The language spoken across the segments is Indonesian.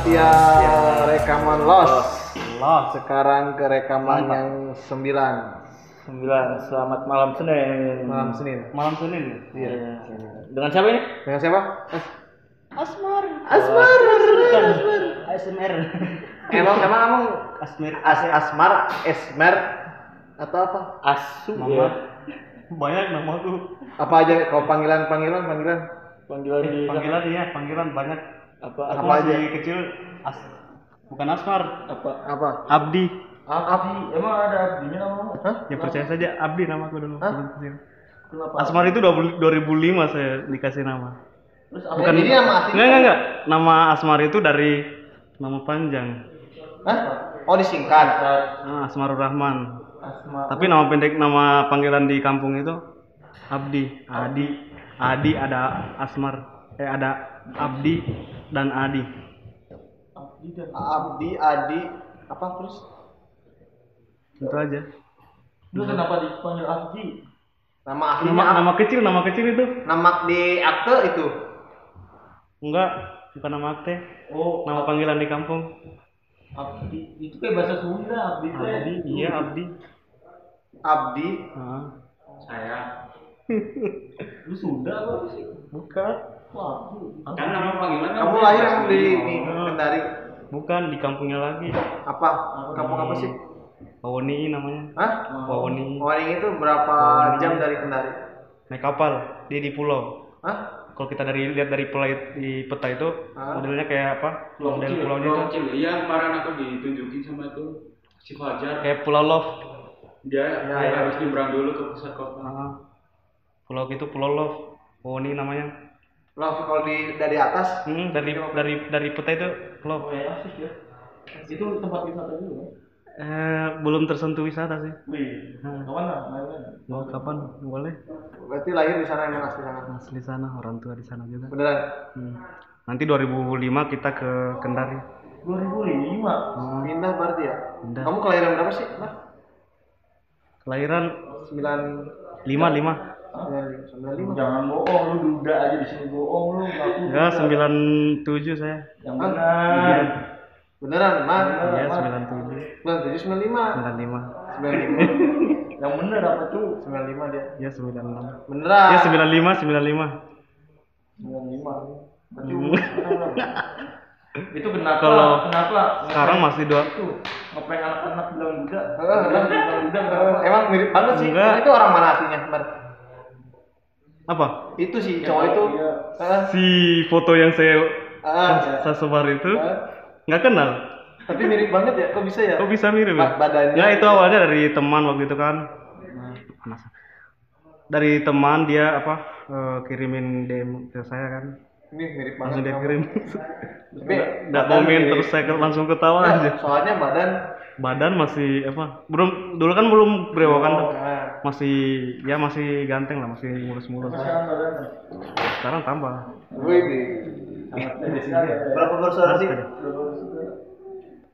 setia rekaman los. Los Sekarang ke rekaman Mantap. yang sembilan sembilan selamat malam Senin. malam Senin. Malam Senin. ya? Iya. Dengan siapa ini? Dengan siapa? Eh, Asmar. Asmar. Bukan. ASMR. Emang emang kamu Asmir. As Asmar, Esmer atau apa? Asu. Nama. ya. Banyak nama tuh. Apa aja kau panggilan panggilan panggilan? Panggilan di panggilan iya panggilan banyak apa? Apa aku aja? masih kecil as bukan Asmar Apa? Apa? Abdi Abdi. Emang ada abdinya namamu? Hah? ya percaya saja Abdi nama aku dulu Hah? Kenapa? Asmar itu 20 2005 saya dikasih nama Terus apa? Bukan ini nama asli. enggak enggak enggak nama Asmar itu dari nama panjang Hah? Oh disingkat. ah, Asmarul Rahman Asma. tapi nama pendek nama panggilan di kampung itu Abdi Adi Adi ada Asmar eh ada Abdi dan Adi Abdi dan Abdi, Adi, apa terus? itu aja Lu kenapa dipanggil Abdi? Nama aslinya nama nama kecil nama kecil itu Nama di akte itu. enggak bukan nama akte Oh, nama panggilan di kampung Abdi. Itu kayak bahasa Sunda, Abdi. Abdi iya Abdi Abdi. Ah, Saya. Lu Sunda apa sih? bukan Wah, kan nama panggilan kan Kamu lahir emang di, di Kendari. bukan di kampungnya lagi Apa? Kampung apa sih? Wawoni namanya Hah? Wawoni Waring itu berapa jam dari Kendari? naik kapal dia di pulau Hah? kalau kita dari lihat dari pulau di peta itu Ah. modelnya kayak apa Pulau model kecil, pulaunya pulau itu kecil. Iya kemarin aku ditunjukin sama itu si Fajar. kayak pulau love Dia Ya, ya. harus nyebrang dulu ke pusat kota. Ah. pulau itu pulau love Wawoni namanya Love kalau di dari atas hmm, dari dari dari peta itu love Kayak asik ya. Itu tempat wisata juga. kan? eh, belum tersentuh wisata sih Wih, Hmm. ke mana? Main-main. mau kapan boleh berarti lahir di sana emang asli sana. asli sana orang tua di sana juga Beneran? Hmm. nanti 2005 kita ke Kendari 2005. Oh, Pindah berarti ya? Pindah. Kamu kelahiran berapa sih? Nah, kelahiran 9 lima lima 95. Jangan bohong, lu duda aja di sini bohong lu. Ngaku. ya sembilan tujuh saya Yang Ah, benar. Beneran, Mas? iya sembilan tujuh 97 95. sembilan lima 95. Yang benar apa tuh? 95 dia. ya sembilan enam Beneran. ya sembilan lima sembilan lima 95. Berarti umur sekarang berapa? itu kenapa? Kalau kenapa? sekarang masih dua itu ngeprank anak-anak bilang duda. Heeh, bilang duda? Emang mirip banget sih. Enggak. Itu orang mana aslinya? Apa Itu si cowok itu. Iya. Heeh. si foto yang saya Ah, saya sebar itu ah. nggak kenal Tapi mirip banget ya, kok bisa ya? kok bisa mirip ya? badannya. ya itu awalnya dari teman waktu itu kan Panas. dari teman dia apa eh, kirimin DM ke saya kan Ini mirip banget. langsung dia kirim Tapi komen mirip. terus saya ke- langsung ketawa Nah, aja Soalnya badan badan masih apa belum dulu kan belum berewokan tuh Nah, masih ya masih ganteng lah masih mulus-mulus. Sekarang tambah. Wih. Berapa bersaudara sih?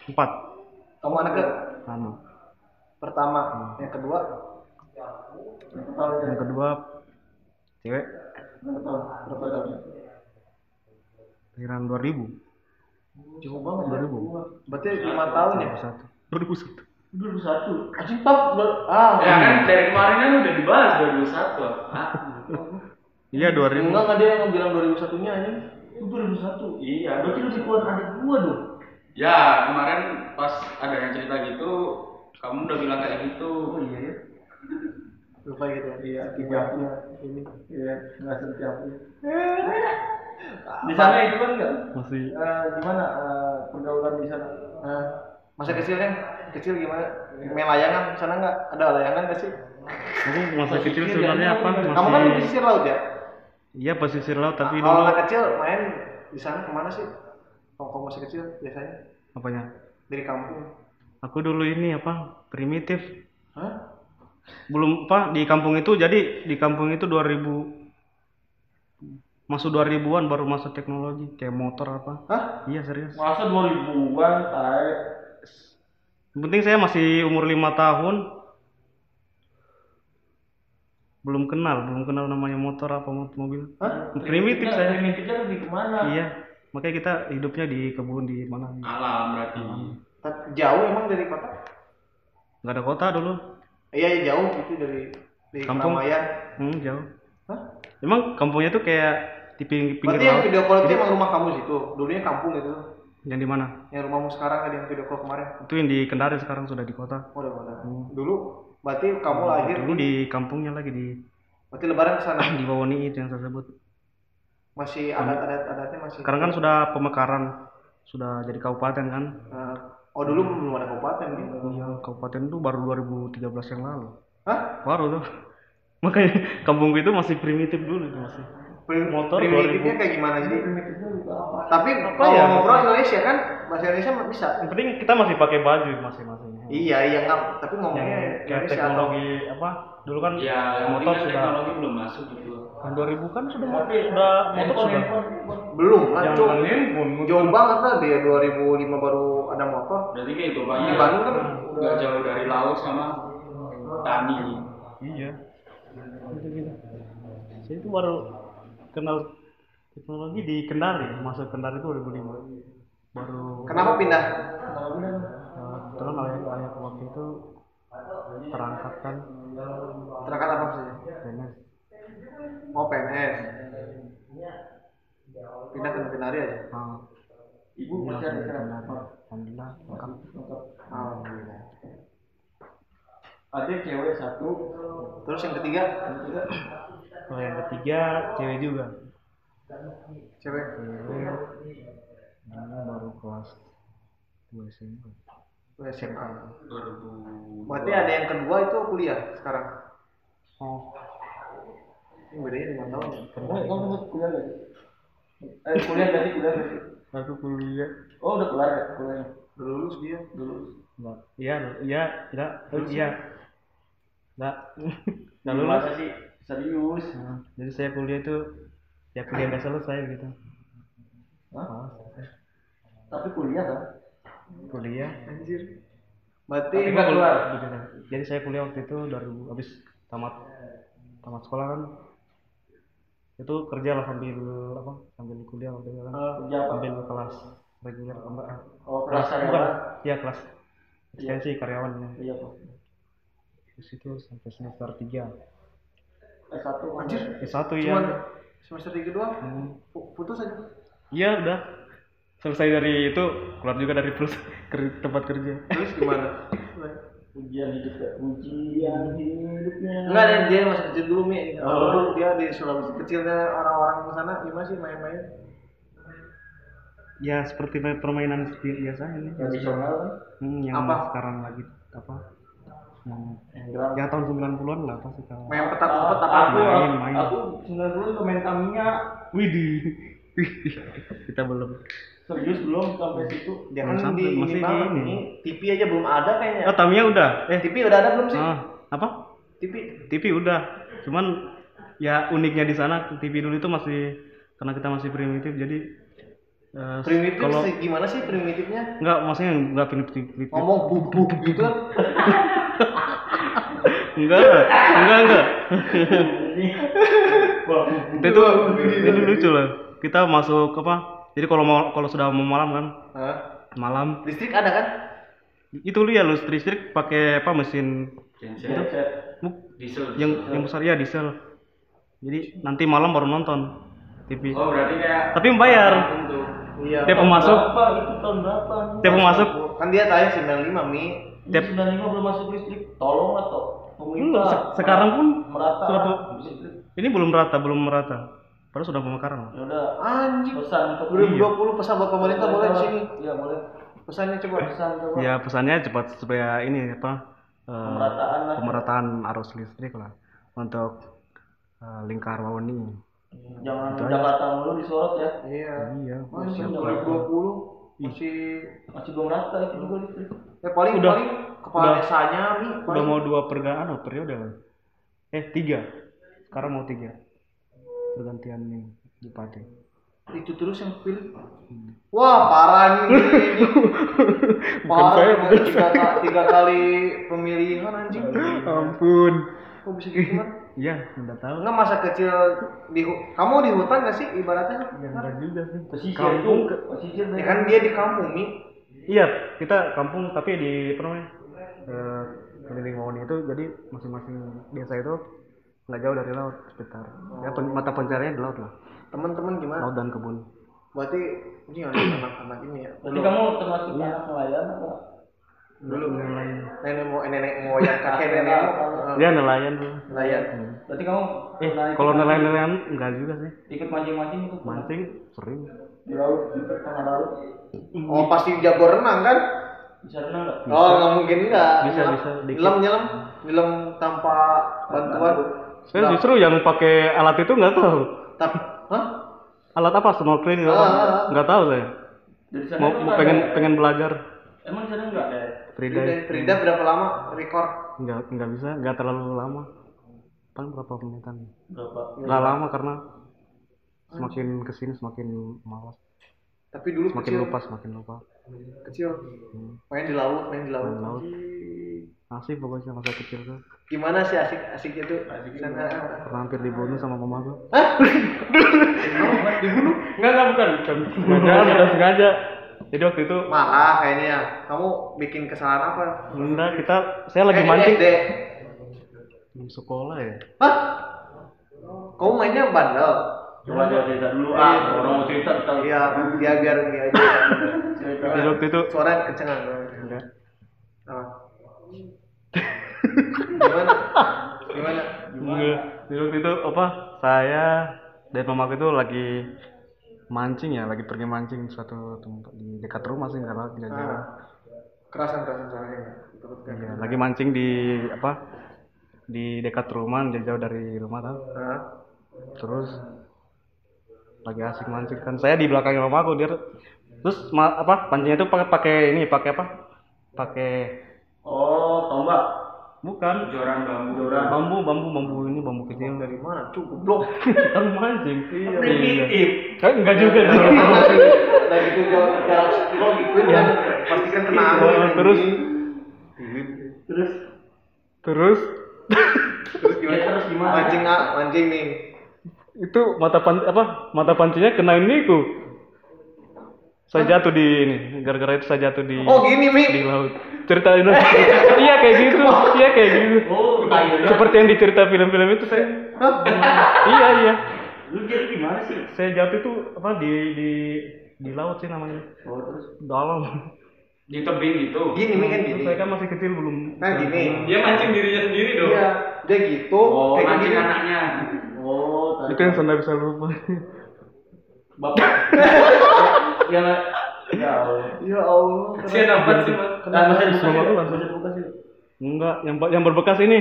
empat. Kamu anak ke anu pertama, yang kedua? Yang kedua cewek. Berapa tahun? lahiran 2000 cukup banget 2000 Berarti lima tahun ya? 2001 2001 2001. Anjing top, ah. Ya kan dari kemarin kan udah dibahas 2001. Ah, iya 2000 Enggak enggak dia yang bilang 2001 nya anjing. Itu 2001. iya. Berarti lebih tua adik gua dong. Ya kemarin pas ada yang cerita gitu, kamu udah bilang kayak gitu. Oh iya ya. Lupa gitu ya. Iya, hijabnya ini. Iya, nggak setiapnya. Di sana itu kan enggak? masih Eh, gimana eh, pergaulan di sana? Nah, masa kecil kan? Kecil gimana? Main layangan sana enggak? Ada layangan enggak sih? aku masa kecil sebenarnya apa Kamu kan di pesisir laut ya? iya pesisir laut tapi Kalau anak kecil main di sana ke mana sih? Kalau kamu masih kecil biasanya apanya dari kampung. aku dulu ini apa primitif Hah? belum apa di kampung itu jadi di kampung itu 2000 masuk 2000-an baru masuk teknologi kayak motor apa Hah? iya serius Masa 2000-an, tae. Yang penting saya masih umur lima tahun belum kenal belum kenal namanya motor apa mo- mobil Hah? primitif saya Primitifnya lebih ke mana? iya makanya kita hidupnya di kebun di mana Alam berarti. Jauh emang dari kota? nggak ada kota dulu Iya, iya, jauh itu dari dari Kampung? keramaian. hmm, jauh Hah? emang kampungnya tuh kayak di ping- pinggir Berarti yang video call itu emang rumah kamu situ. Dulunya kampung gitu. Yang di mana Yang rumahmu sekarang tadi yang video call kemarin. itu yang di Kendari sekarang sudah di kota Oh, udah kota. Dulu berarti kamu lahir dulu di kampungnya lagi di berarti lebaran ke sana. di Wawoni itu yang saya sebut Masih adat-adat adatnya masih. sekarang kan sudah pemekaran sudah jadi kabupaten kan Nah, oh dulu belum ada kabupaten gitu. iya kabupaten itu baru 2013 yang lalu Hah? baru tuh makanya kampung itu masih primitif dulu itu masih Motor primitifnya kayak gimana jadi? Tapi Apa kalau ya? ngobrol Indonesia kan bahasa Indonesia bisa. yang penting kita masih pakai baju masing-masing Iya, iya nggak. Tapi ngomongnya yang kayak teknologi apa dulu kan Ya, motor kan sudah teknologi belum masuk gitu. tahun 2000 kan sudah motor sudah motor sudah Belum lah, Jangan Cuk. handphone, Jauh banget lah dia 2005 baru ada motor. Berarti kayak itu Di banyak. Bandung kan Nggak jauh dari laut sama tani. iya gitu gitu saya itu baru kenal teknologi di Kendari masuk Kendari itu 2005 baru Kenapa pindah? kebetulan ayah ayah waktu itu terangkat kan Terangkat apa saja? PNS Oh PNS. Pindah ke Kendari aja. ah, Ibu masih ada? Kendari alhamdulillah Alhamdulillah. Ada cewek satu, Terus yang ketiga, kalau yang ketiga cewek juga cewek. cewek dia baru kelas dua SMP Oh, SMA. 2000. Berarti ada yang kedua itu kuliah sekarang. oh Ini bedanya lima tahun. ya? kamu kamu sempat kuliah sih? Eh kuliah sih kuliah sih? aku kuliah Oh udah kelar ya kuliahnya? Udah lulus dia. Dulu. Enggak. Iya, iya. Oh, iya. Enggak. Enggak lulus. Masa sih serius? Nah, jadi saya kuliah itu ya kuliah nggak selesai gitu. Hah? Oh, tapi kuliah kan kuliah. Anjir. Mati. nggak keluar? Gitu, gitu. jadi saya kuliah waktu itu dari habis tamat tamat sekolah kan. Itu kerja lah sambil apa sambil kuliah sambil uh, sambil apa? sambil kelas reguler oh kelas, kelas bukan iya kelas. Iya. Ekstensi iya. karyawannya iya pak terus itu sampai semester tiga. S1 anjir S1 ya semester 3 doang. Hmm. putus aja. Iya udah. Selesai dari itu keluar juga dari terus ke tempat kerja. Terus gimana? Ujian hidupnya ujian hidupnya. Enggak ada dia masih kecil dulu mi. Oh. dulu dia di Sulawesi kecilnya orang-orang di sana gimana sih main-main? Ya seperti permainan biasa ini, tradisional. Hmm, yang apa? sekarang lagi apa? Yang Yang ya tahun 90-an lah pasti kalau. Main petak umpet apa? Aku Main, main. aku sembilan puluh pemain Tamiya. Widih. Kita belum. Serius belum sampai situ? Jangan Belum sampai, di ini masih ini. nih. TV aja belum ada kayaknya. Oh, Tamiya udah. Eh, TV udah ada belum sih? ah, apa? TV. TV udah. Cuman ya uniknya di sana TV dulu itu masih karena kita masih primitif jadi eh, Primitif kalau sih gimana sih primitifnya? enggak maksudnya enggak primitif, primitif. Ngomong bub bub gitu kan. enggak enggak enggak itu tuh itu lucu lah kita masuk apa jadi kalau mau kalau sudah mau malam kan Hah? malam Listrik ada kan? itu lihat lu listrik pakai apa mesin Genset. Buk- Diesel. yang yang besar ya diesel jadi nanti malam baru nonton TV Oh berarti kayak. tapi membayar Untuk Iya. tiap masuk Berapa itu tahun berapa? tiap masuk Kan dia tanya 95 Mi. Tiap Sembilan lima belum masuk listrik. Tolong atau pemerintah. se- sekarang pun merata. sudah pe- listrik. ini belum merata belum merata padahal sudah pemekaran Ya udah. Anjing. Pesan untuk 2020 pesan buat pemerintah boleh di sini. Iya boleh. Pesannya coba. Pesan coba. ya pesannya cepat supaya ini apa eh, Pemerataan lah. pemerataan arus listrik lah untuk eh, lingkar Wawoni Jangan. Jakarta mulu disorot ya. Iya. iya Anjing Siap. 2020 masih Masih belum rata itu juga listrik. ya paling Udah. paling kepala Udah. desanya udah paling- mau dua pergaan oh, periode eh tiga sekarang mau tiga pergantian nih bupati itu terus yang pilih. Wah parah nih. ini, ini. Parah saya, tiga, tiga kali pemilihan anjing. ampun Kok bisa gitu man? Iya, enggak tahu. Enggak masa kecil di kamu di hutan gak sih ibaratnya? Ya, enggak juga sih. Pesisir Kampung itu, pesisir Ya kan dia di kampung nih. Iya, kita kampung tapi di apa namanya? Eh, keliling Mawoni itu jadi masing-masing desa itu nggak jauh dari laut sekitar. Ya pen- mata pencariannya di laut lah. Teman-teman gimana? Laut dan kebun. Berarti ini anak-anak ini ya. Berarti kamu termasuk anak nelayan apa? Dulu Nelayan. nenek mau nenek mau yang kakek nenek Dia nelayan dulu. nelayan. Berarti kamu Eh, kalau mancing- nelayan-nelayan enggak juga sih. ikut mancing-mancing itu pernah? Mancing sering. di laut di tengah laut Oh pasti jago renang kan? bisa renang nggak? Oh nggak mungkin nggak. Bisa, bisa. Nyelam nyelam nyelam tanpa bantuan. Saya justru yang pakai alat itu nggak tahu. Tap, hah? Alat apa snorkeling nggak tahu. Ah, ah, ah. Nggak tahu saya. Mau, itu pengen pengen belajar emang sana nggak ada Frida. Frida berapa lama record? Nggak nggak bisa, nggak terlalu lama. Paling berapa menitan? berapa Nggak lama karena semakin ke sini semakin malas, Tapi dulu semakin kecil, lupa, semakin lupa. kecil. Hmm. Main di laut, main di laut. Main laut. Asik pokoknya masa kecil tuh. Gimana sih asik asiknya tuh? Sana. Pernah hampir dibunuh sama mama gua. Hah? Dibunuh? Enggak, enggak bukan. bukan. Sengaja. Jadi waktu itu Marah kayaknya ya. Kamu bikin kesalahan apa? enggak kita saya lagi Eh, mancing SD. di sekolah ya. Hah? Kamu mainnya bandel? coba coba cerita dulu ah orang mau cerita kita Iya, dia biar dia aja. cerita Jadi waktu itu Suara kencengan. enggak. Ah. Gimana? Gimana? Enggak. Jadi waktu itu apa? Saya dan mamaku itu lagi mancing ya, lagi pergi mancing suatu tempat di dekat rumah sih enggak enggak jauh. Ah. Kerasan kerasan. Takut kan? Iya, lagi mancing di apa? Di dekat rumah, jauh jauh dari rumah tau. Hah? Terus lagi asik mancing kan. Saya di belakang mamaku dia terus ma- apa? Pancingnya itu pakai pakai ini, pakai apa? Pakai oh tombak bukan Joran bambu. joran bambu bambu bambu ini bambu kecil Dari mana? Cuk, goblok. kita mancing iya primitif kan enggak juga sih Dari itu jarak sekilo gituin kan pasti kan kena angin. Oh, terus terus terus terus gimana? Ya, terus gimana? Mancing ah, mancing nih. itu mata pan apa mata pancingnya kena iniku saya jatuh di ini gara-gara itu saya jatuh di Oh gini Mi. di laut ceritain dong iya kayak gitu iya kayak gitu oh kayu seperti yang dicerita film-film itu saya Hah? iya iya lu jadi gimana sih saya jatuh itu apa di di di laut sih namanya oh terus dalam Di tebing gitu. Gini Mi kan gini. saya kan masih kecil belum Nah gini. Dia mancing dirinya sendiri dong. Iya, dia gitu. Oh, kayak mancing gini. anaknya. oh tadi itu yang saya bisa lupa bapak ya ya Allah Ya Allah. Amat sih, Mas. masa dibuka Sama sih enggak yang yang berbekas ini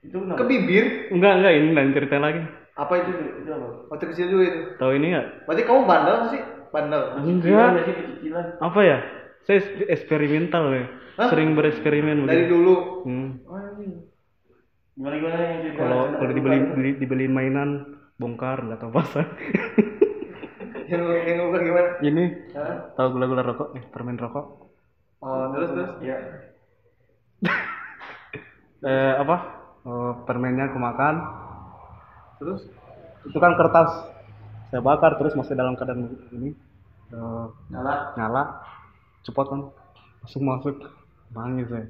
itu Ke kenapa bibir. enggak enggak ini lain cerita lagi Apa itu? itu apa Waktu kecil juga itu. tahu ini enggak Berarti kamu bandel sih? Bandel. enggak apa ya saya eksperimental ya Hah? sering bereksperimen Dari begitu. dulu. Hmm. gimana gimana yang cerita kalau kalau dibeli beli, dibeliin mainan bongkar nggak tahu pasang Yang yang gimana? ini Hah? tahu gula-gula rokok eh permen rokok. Oh, terus terus. ya eh apa? Eh, permennya aku makan. Terus? Itu kan kertas. Saya bakar terus masih dalam keadaan ini. Eh, nyala? Nyala. Cepat kan? Langsung masuk. Nangis saya.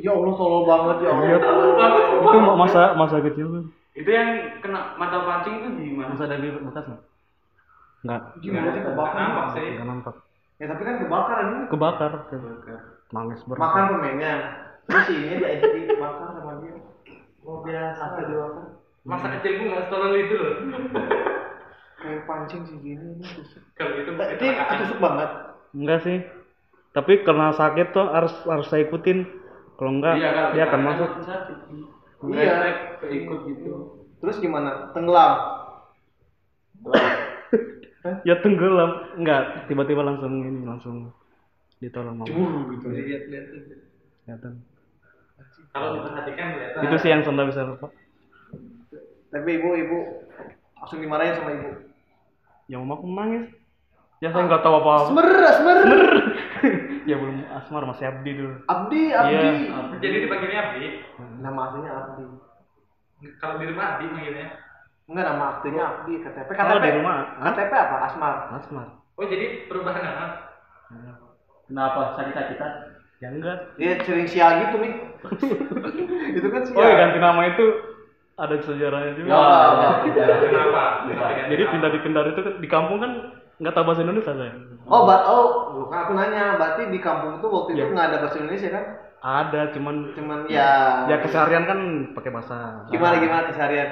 Ya Allah tolol banget ya Allah. Iya. itu masa masa kecil tuh. Itu yang kena mata pancing itu di mana? masa ada bekas nggak nggak Gimana sih kebakar? Nampak sih. nggak nampak Ya tapi kan kebakaran ini. kebakar nangis berat Makan permennya. Terus ini dia dibakar sama dia. Oh biasa dibakar. Masa kecil gue nggak setolol itu loh. Kayak pancing sih gini ini tusuk. Kalau itu Nah, Ini ketusuk banget. enggak sih tapi karena sakit tuh harus harus saya ikutin kalau enggak Iya, kalau dia akan masuk kan sakit. Iya. Keikut gitu. Terus gimana? Tenggelam. Ya tenggelam enggak tiba-tiba langsung ini langsung ditolong mama gitu. Lihat lihat. kelihatan Kalau diperhatikan kelihatan. itu sih yang saya bisa lupa Tapi ibu ibu langsung dimarahin sama ibu. ya mama aku nangis ya saya nggak tahu apa-apa Semer, semer. ya belum Asmar masih Abdi dulu Abdi, Abdi. Iya. Jadi dipanggilnya Abdi. Nama aslinya Abdi. Kalau di rumah Abdi manggilnya. Enggak nama aktinya Abdi, KTP. KTP. kalau di rumah KTP apa? Asmar. Asmar Oh jadi perubahan nama. Kenapa sakit-sakitan? ya enggak Dia sering sial gitu nih. itu kan sial. oh ya ganti nama itu ada sejarahnya juga Ya, apa, apa. Kenapa? jadi pindah di Kendari itu kan- di kampung kan nggak tahu bahasa Indonesia saya Oh, ba oh, bukan aku nanya, berarti di kampung itu waktu itu Iya. nggak ada bahasa Indonesia kan? ada cuman Cuman ya ya keseharian kan pakai bahasa gimana gimana keseharian?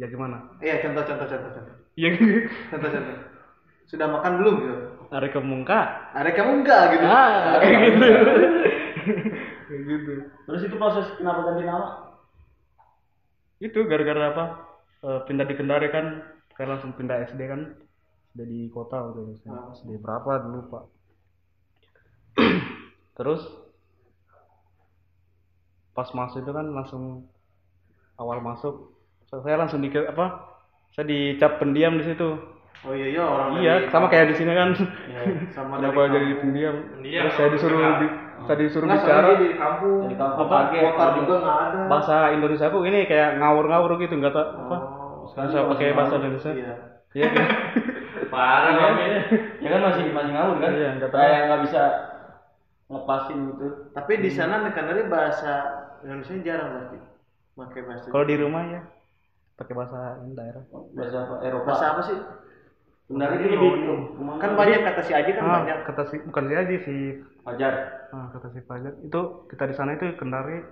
Ya gimana Iya, contoh contoh contoh contoh. ya Contoh contoh. Sudah makan belum gitu? ada ke muka Ada kamu enggak gitu? ah kayak gitu kayak gitu Terus itu proses kenapa ganti nama? itu gara-gara apa Eh, pindah di Kendari kan kayak langsung pindah SD kan sudah di kota waktu itu Ah. SD berapa dulu pak terus pas masuk itu kan langsung awal masuk saya langsung di apa saya dicap pendiam di situ Oh iya iya orang iya dari- sama kayak di sini kan Iya, sama kenapa dari jadi pendiam Pendiam, terus saya disuruh di, saya disuruh Enggak, bicara di kampung. Di kampung Apa? Kota juga nggak ada. bahasa Indonesia aku ini kayak ngawur-ngawur gitu nggak tahu apa Oh, sekarang saya pakai bahasa Indonesia Iya. iya kan? Parah kami. Ya kan masih masih ngawur kan? Iya, nggak tahu. Kayak nggak bisa ngepasin gitu. Tapi di sana Kendari bahasa Indonesia jarang berarti. Pakai bahasa. Kalau di rumah ya pakai bahasa ini daerah. Bahasa apa? Eropa. bahasa apa sih? Kendari Ini Kan banyak kata si Aji kan Ah, banyak. kata si bukan si Aji si Fajar. ah, kata si Fajar itu kita di sana itu Kendari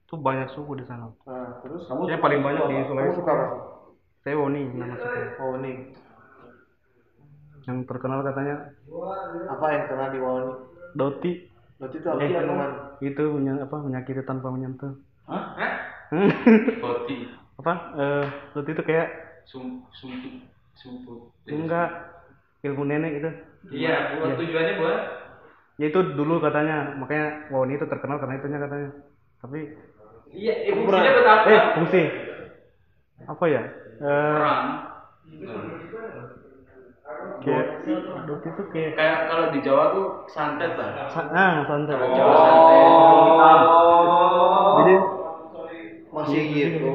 itu banyak suku di sana. Nah, terus Kamu Yang paling banyak di kamu Sulawesi. suka apa? Saya Woni nama suku. Oh nih, Yang terkenal katanya apa yang pernah di Wawani? Doti Berarti itu apa Eh, itu menya- apa menyakiti tanpa menyentuh. Hah? Hah? Apa? Eh, Doti itu kayak Sum sumpu sumpu. enggak ilmu nenek itu. Iya, buat tujuannya buat Ya itu dulu katanya, makanya Woni itu terkenal karena itunya katanya. Tapi Iya, eh, fungsinya buat apa? eh fungsi apa ya? Eh, Perang. kayak Doti itu kayak Kayak kalau di Jawa tuh santet lah. sa- ah santai. Jawa santai. Jadi Masih gitu.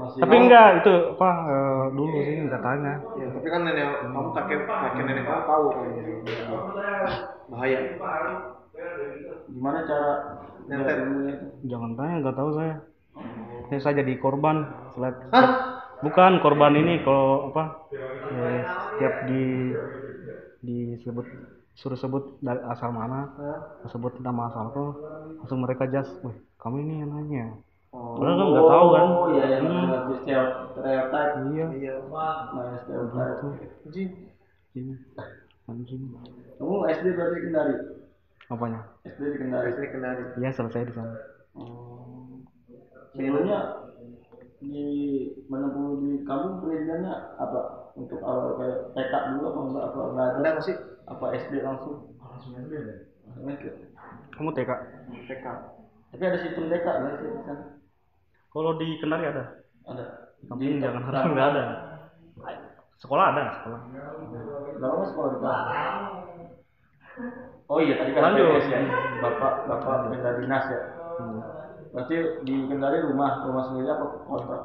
Masih tapi enggak itu apa eh, dulu sih katanya. Ya, tapi kan nenek kamu kakek kakek nenek kamu tahu kan. Bahaya. gimana cara Nyantet. Jangan tanya, nggak tahu saya. Saya saya jadi korban. Setiap, Hah? bukan korban ini kalau apa? eh, setiap di disebut suruh sebut dari asal mana, sebut nama asal tuh, langsung mereka jas, wih kamu ini yang nanya. Padahal kan nggak tahu kan. Oh iya, yang Hmm. stereotip. Iya. Iya. Main stereotip. Anjing. Ini. Anjing. Kamu SD berarti Kendari? Apanya? SD di Kendari. Asli kendari. Iya selesai di sana. Oh. Sebelumnya di menempuh di kampung pendidikannya apa? Untuk awal kayak TK dulu apa enggak apa enggak ada? Ada nggak sih? Apa SD langsung? Langsung SD. Kamu TK? TK. Tapi ada sistem TK nggak sih di sana? Kalau di Kendari ada. Ada. Kampung jangan harap nggak ada. Sekolah ada, sekolah. Berapa lama sekolah di kelas? Oh iya tadi kan. PPS ya. Bapak bapak pindah dinas ya. Berarti di Kendari rumah rumah sendiri apa kontrak?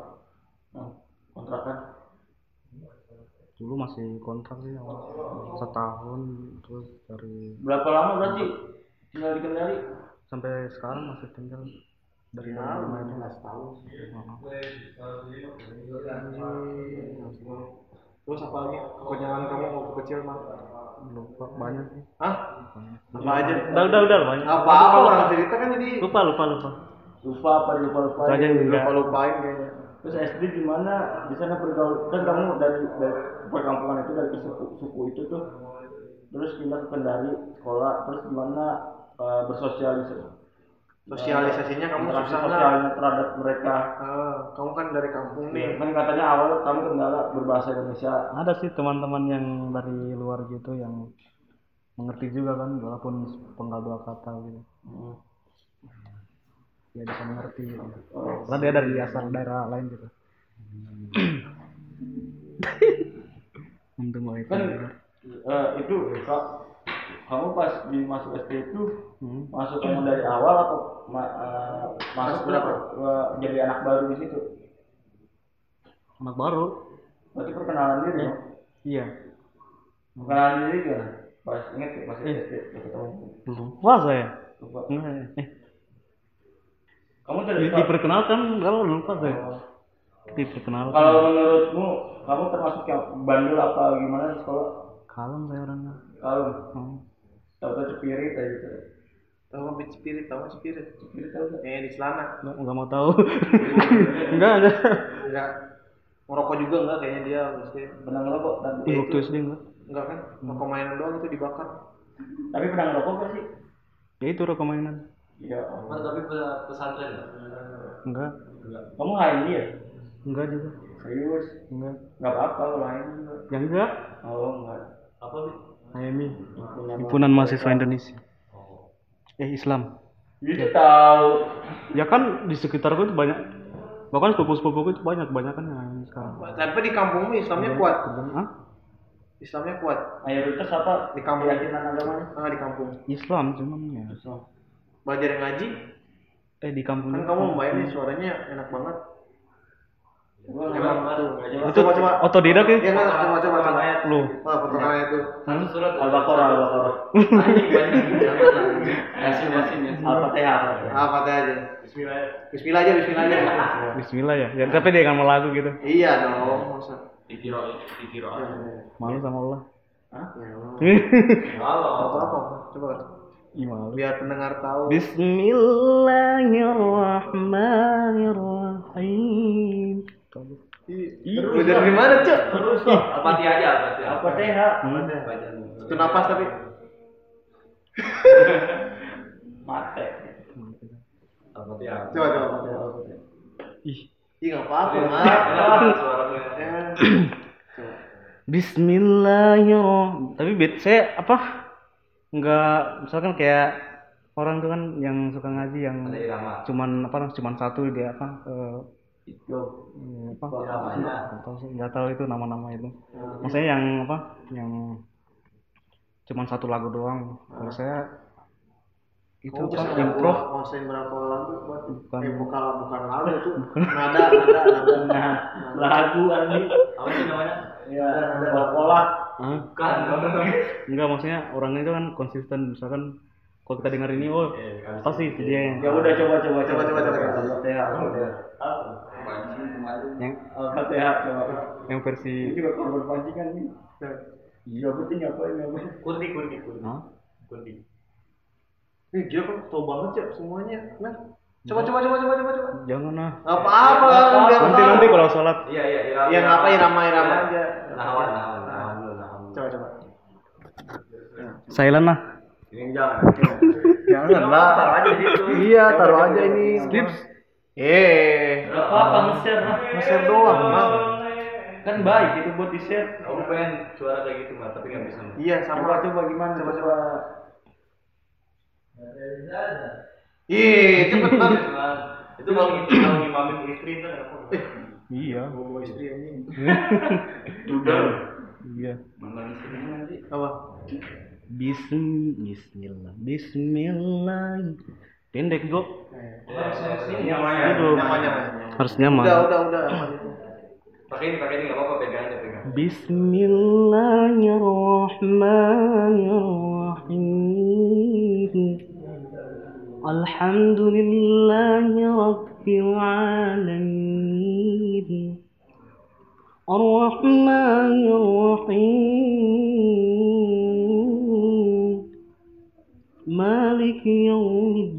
Hmm, kontrakan. Dulu masih kontrak sih setahun terus dari Berapa lama berarti tinggal di Kendari? sampai sekarang masih tinggal dari Ya, lama itu 15 tahun. Heeh. Terus apa lagi? Kebanyakan kamu waktu kecil mah? lupa banyak sih Hah? banyak. Apa aja? udah udah udah banyak Apa apa orang cerita kan jadi lupa lupa lupa Lupa apa lupa lupa. aja enggak lupa lupain kayaknya. Terus SD di mana? Di sana pergaul kan kamu dari dari perkampungan itu dari suku suku itu tuh terus pindah ke Kendari sekolah terus gimana uh, bersosialisasi Sosialisasinya kamu interaksi susah nggak? sosialnya terhadap mereka Ah, kamu kan dari kampung nih. kan katanya awal kamu kendala berbahasa Indonesia ada sih teman-teman yang dari luar gitu yang mengerti juga kan walaupun penggal dua kata gitu Hmm. ya bisa mengerti gitu. Oh. karena dia dari asal daerah lain gitu untung mau itu kan eh, itu kak kamu pas di masuk SD itu Hmm. masuk kamu dari awal atau ma- eh, masuk berapa? jadi anak baru di situ? anak baru Berarti perkenalan diri ya? iya Perkenalan diri gimana? Pas inget ya, masih Eh. SD ketemu. lupa saya Lupa. Eh Kamu dari diperkenalkan kalau lupa saya diperkenalkan kalau menurutmu kamu termasuk yang bandel apa gimana di sekolah? kalem saya orangnya Kalau Hmm. tahu-tahu cepirit aja gitu. Tahu apa spirit? Tahu spirit? Cepirit tahu nggak? Eh di celana. nggak nggak mau tahu enggak enggak Enggak. Ngerokok juga enggak kayaknya dia mesti. Pernah ngerokok tadi? Ih, waktu SD enggak Enggak kan? Rokok mainan doang itu dibakar. Tapi pernah ngerokok gak sih? ya itu rokok mainan Iya. Mas tapi pe- pesantren nggak? enggak Kamu HMI ya? enggak juga Serius? enggak Gak apa-apa kalau lain juga. yang enggak Oh enggak. Apa? HMI Himpunan himpunan mahasiswa Indonesia eh Islam Itu tahu. ya kan di sekitarku itu banyak bahkan sepupu-sepupuku itu banyak banyak kan yang sekarang Tapi di kampungmu Islamnya kuat. Hah? Islamnya kuat. Mayoritas apa? Di kampung. Keyakinan agamanya? Ah di kampung. Islam cuman ya Belajar ngaji. eh di kampung Kan kamu main nih suaranya enak banget. Gua Emang nggak tuh. Coba, itu Coba coba. otodidak ya Ya enggak coba coba coba. lu Wah, potongan itu. Satu surat. Al-Baqarah, Al-Baqarah. Jangan. Al-Fatihah. Al-Fatihah. Ah, aja. Bismillah. Bismillah aja, bismillah aja. Bismillah ya ya tapi dia mau lagu gitu iya dong, masa. Dikira dikira. malu sama Allah Hah? Ya Allah. Halo. Apa apa? Coba. Malu Biar pendengar tahu. Bismillahirrahmanirrahim Terus dari mana, Cok? Terus loh. Al-Fatihah aja. Al-Fatihah. Bacaan. Satu napas tapi. Mate. Al-Fatihah. Coba coba. ih Ih, enggak apa-apa. Ya. Bismillahirrahmanirrahim tapi bet saya apa nggak misalkan kayak orang tuh kan yang suka ngaji yang cuman apa cuman satu dia apa Itu. eh, apa? Iramanya. nggak tahu sih nggak tahu itu nama-nama itu. Maksudnya yang apa yang cuman satu lagu doang. Kalau saya itu Kamu apa improv nguasain berapa lagu buat Bukan. eh bukan. Bukan lagu tuh nada nada nada Nah, lagu anjing. Apa sih namanya? Ya, pola. Hah? Bukan. enggak maksudnya orangnya itu kan konsisten. Misalkan kalau kita dengar ini oh pasti itu dia yang Ya udah coba coba Coba, coba, coba, coba. Yang Al-Fatihah coba. yang Ini versi juga korban pancingan nih. Iya, penting apa ini apa? Kurdi kurdi kurdi. Hah? Kurdi. Ih, gila kan tau banget ya semuanya. Nah, coba coba coba coba coba coba. jangan lah apa-apa, biar nanti nanti kalau sholat Iya iya irama. Iya, ngapa irama irama aja. Nahawan nahawan nahawan. Coba coba. silent lah Ini jangan. Jangan lah. Taruh aja di situ. Iya, taruh aja ini. skip Eh, apa-apa nge-share lah. nge-share doang, Bang. Kan baik itu buat di-share. Aku pengen suara kayak gitu mah, tapi nggak bisa. Iya, Coba sama. coba gimana? Coba coba. Ih, cepet banget. Itu kalau gitu kalau ngimamin istri itu apa? iya Bawa istri anjing. Udah. iya Mana istrinya nanti? Apa? Bism Bismillah Bismillah pendek kok ya, iya, iya. duduk namanya harus nyaman udah udah udah. Pakai ini pakai ini nggak apa-apa pegang aja pegang. Bismillahirrahmanirrahim. Alhamdulillahi Rabbil Alamin Ar-Rahmanir Rahim Malik Yawmiddin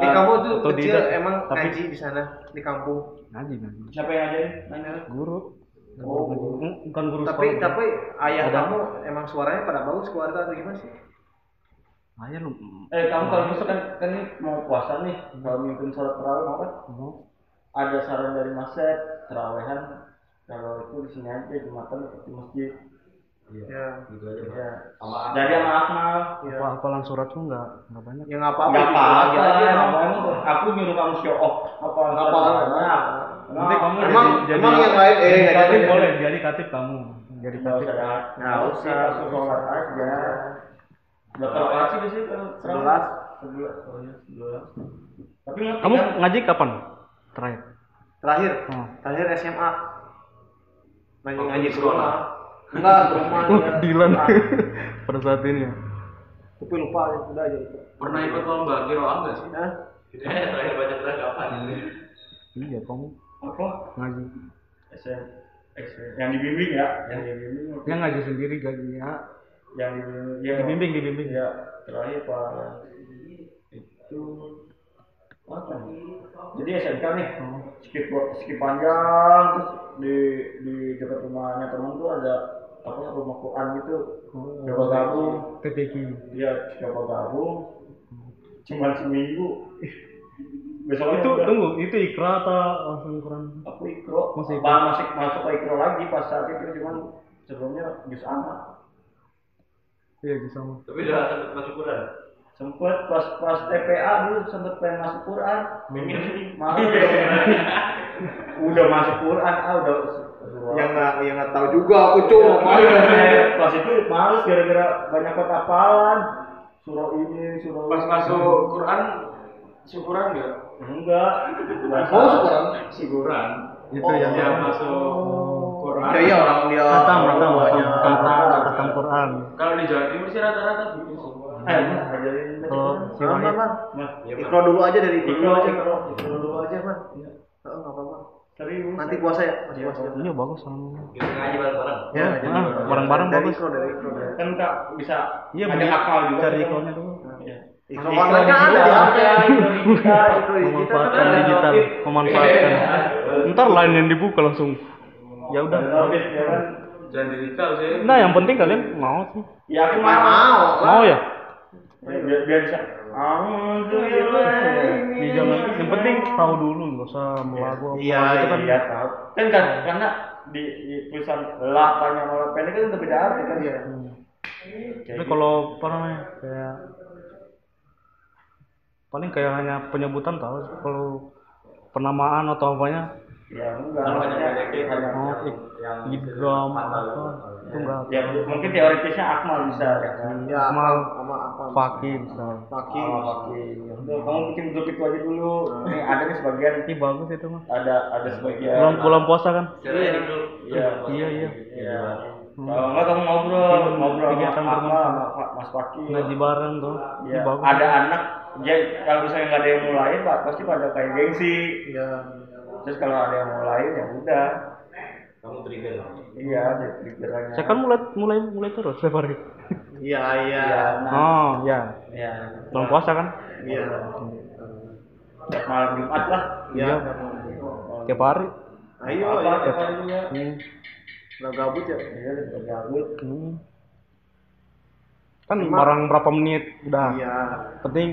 Eh, kamu tuh Atau kecil tidak, emang tapi- ngaji di sana di kampung. Ngaji ngaji. Siapa yang ngajarin? Nanya. Guru. guru ngaji. Hmm, bukan guru Tapi sekolah. tapi ayah Ada. kamu emang suaranya pada bagus keluarga atau gimana sih? ayah lu Eh kamu kalau misalkan kan ini mau puasa nih, kalau mimpin sholat tarawih mau kan? mau Ada saran dari Mas Sep, tarawehan kalau itu di sini aja jumatan di masjid. Ya. Gitu aja. Ya. Sama Jadi sama Akmal. Ya. apa hafalan surat tuh nggak nggak banyak Ya nggak apa-apa. Enggak gitu apa-apa apa-apa. aku nyuruh kamu show off apa Nggak apa-apa. nanti kamu Emang jadi, emang yang lain eh jadi. boleh jadi katib kamu jadi Nggak katib usah dah. Nggak usah. Langsung sholat aja. Berapa rakaat sih kalau Sebelas. Sebelas. Oh iya, sebelas. Tapi kamu ngaji kapan terakhir Terakhir, oh. terakhir SMA. Ngaji ngaji. Enggak, rumah. Ya. Dilan pada saat ini ya Tapi lupa ya, udah aja itu. Pernah ikut lomba kiroan nggak sih? Hah? Eh, terakhir baca Quran kapan? iya kamu Apa? ngaji SM. Yang dibimbing ya, yang dibimbing. yang ngaji sendiri gajinya Yang dibimbing. Ya, dibimbing dibimbing Ya, terakhir Pak itu apa nih? Jadi SMK nih, skip skip panjang terus di di dekat rumahnya teman tuh ada apa rumah Quran gitu. Coba gabung, TPQ dia coba gabung, cuma seminggu. Besok itu tunggu itu ikra atau langsung Quran aku ikro, Masih ikro. Masih masuk ke ikro lagi pas saat itu cuman sebelumnya jus amat. iya gitu sama Tapi udah sempet masuk Quran. sempet pas pas TPA dulu sempet pengen masuk Quran malah udah masuk Quran ah udah Yang nggak yang nggak tahu juga aku cuma main. Eh, pas itu males gara-gara banyak kota hafalan surah ini surah Pas masuk Quran syukuran nggak? enggak Oh, syukuran. Syukuran. itu Oh, yang Dia masuk Quran. Ya iya orang dia. Bawanya. hatam, hatam, hatam Quran. Kalau di Jawa Timur sih rata-rata gitu. sih. eh ajarin Kalau si Wahid, man. Mas, Ikro dulu aja dari ikro Ikro, dulu aja. ikro. Dulu aja, man. Oh, nggak apa-apa. Serius Nanti puasa ya, masih puasa. iya bagus sama. Kita ngaji bareng-bareng. Ya, Ah, jadi bareng-bareng dari bagus. ikro dari ikro. dari- kan tak bisa Iya, ada akal juga cari kan. ikronya dulu. Iya. Ikro online kan ada di digital, kan Memanfaatkan digital, memanfaatkan. Ntar lain yang dibuka langsung. Ya udah. Ya kan Jangan digital sih. Nah, yang penting kalian mau sih. ya aku mau mau. Ya? biar, bisa Ya, jangan. Yang penting tahu dulu, nggak usah melagu apa Iya, gitu kan. iya tahu kan kan karena di, di tulisan la panjang sama pendek kan udah beda arti kan Iya. Hmm. Tapi gitu. kalau apa namanya kayak paling kayak hanya penyebutan tahu kalau penamaan atau apanya ya enggak maksudnya oh ik- idgham apa itu enggak ya mungkin teoritisnya Akmal bisa ya Ya, Akmal, sama apa? fakih bisa Fakih. Oke. Udah, kamu bikin grup itu aja dulu nih ada nih sebagian ini bagus itu mah ada ada sebagian bulan bulan puasa kan di grup. Iya. iya iya Iya. Kalau enggak kamu ngobrol, ngobrol sama Kegiatan Akmal Mas Fakir. ngaji bareng tuh ini Iya. bagus Ada anak, ya kalau misalnya nggak ada yang mau lain, Pak, pasti pada kayak gengsi. Iya. Terus kalau ada yang mau lain, ya udah. Kamu trigger. Iya, jadi pikirannya. saya kan mulai mulai mulai terus setiap hari Iya, iya. Iya, nah, oh ya ya. bulan puasa kan Iya. Tiap malam Jumat lah. Iya. tiap hari Ayo, ya. tiap hari hmm. Nggak gabut ya. Iya, udah gabut. Hmm. kan barang berapa menit udah Iya. penting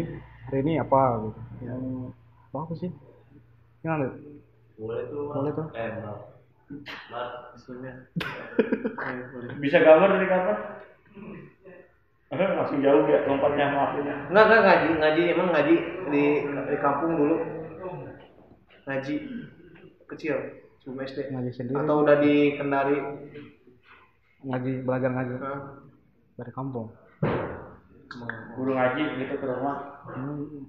hari ini apa gitu Hmm. bagus sih gimana Boleh tuh. Boleh tuh. Eh. Bisa gambar dari kapan? Langsung jauh ya lompatnya maafnya. Enggak, enggak ngaji, ngaji emang ngaji di di kampung dulu. Ngaji kecil sebelum SD. ngaji sendiri Atau udah di Kendari. ngaji belajar ngaji Hah? dari kampung Guru ngaji gitu ke rumah. Hmm.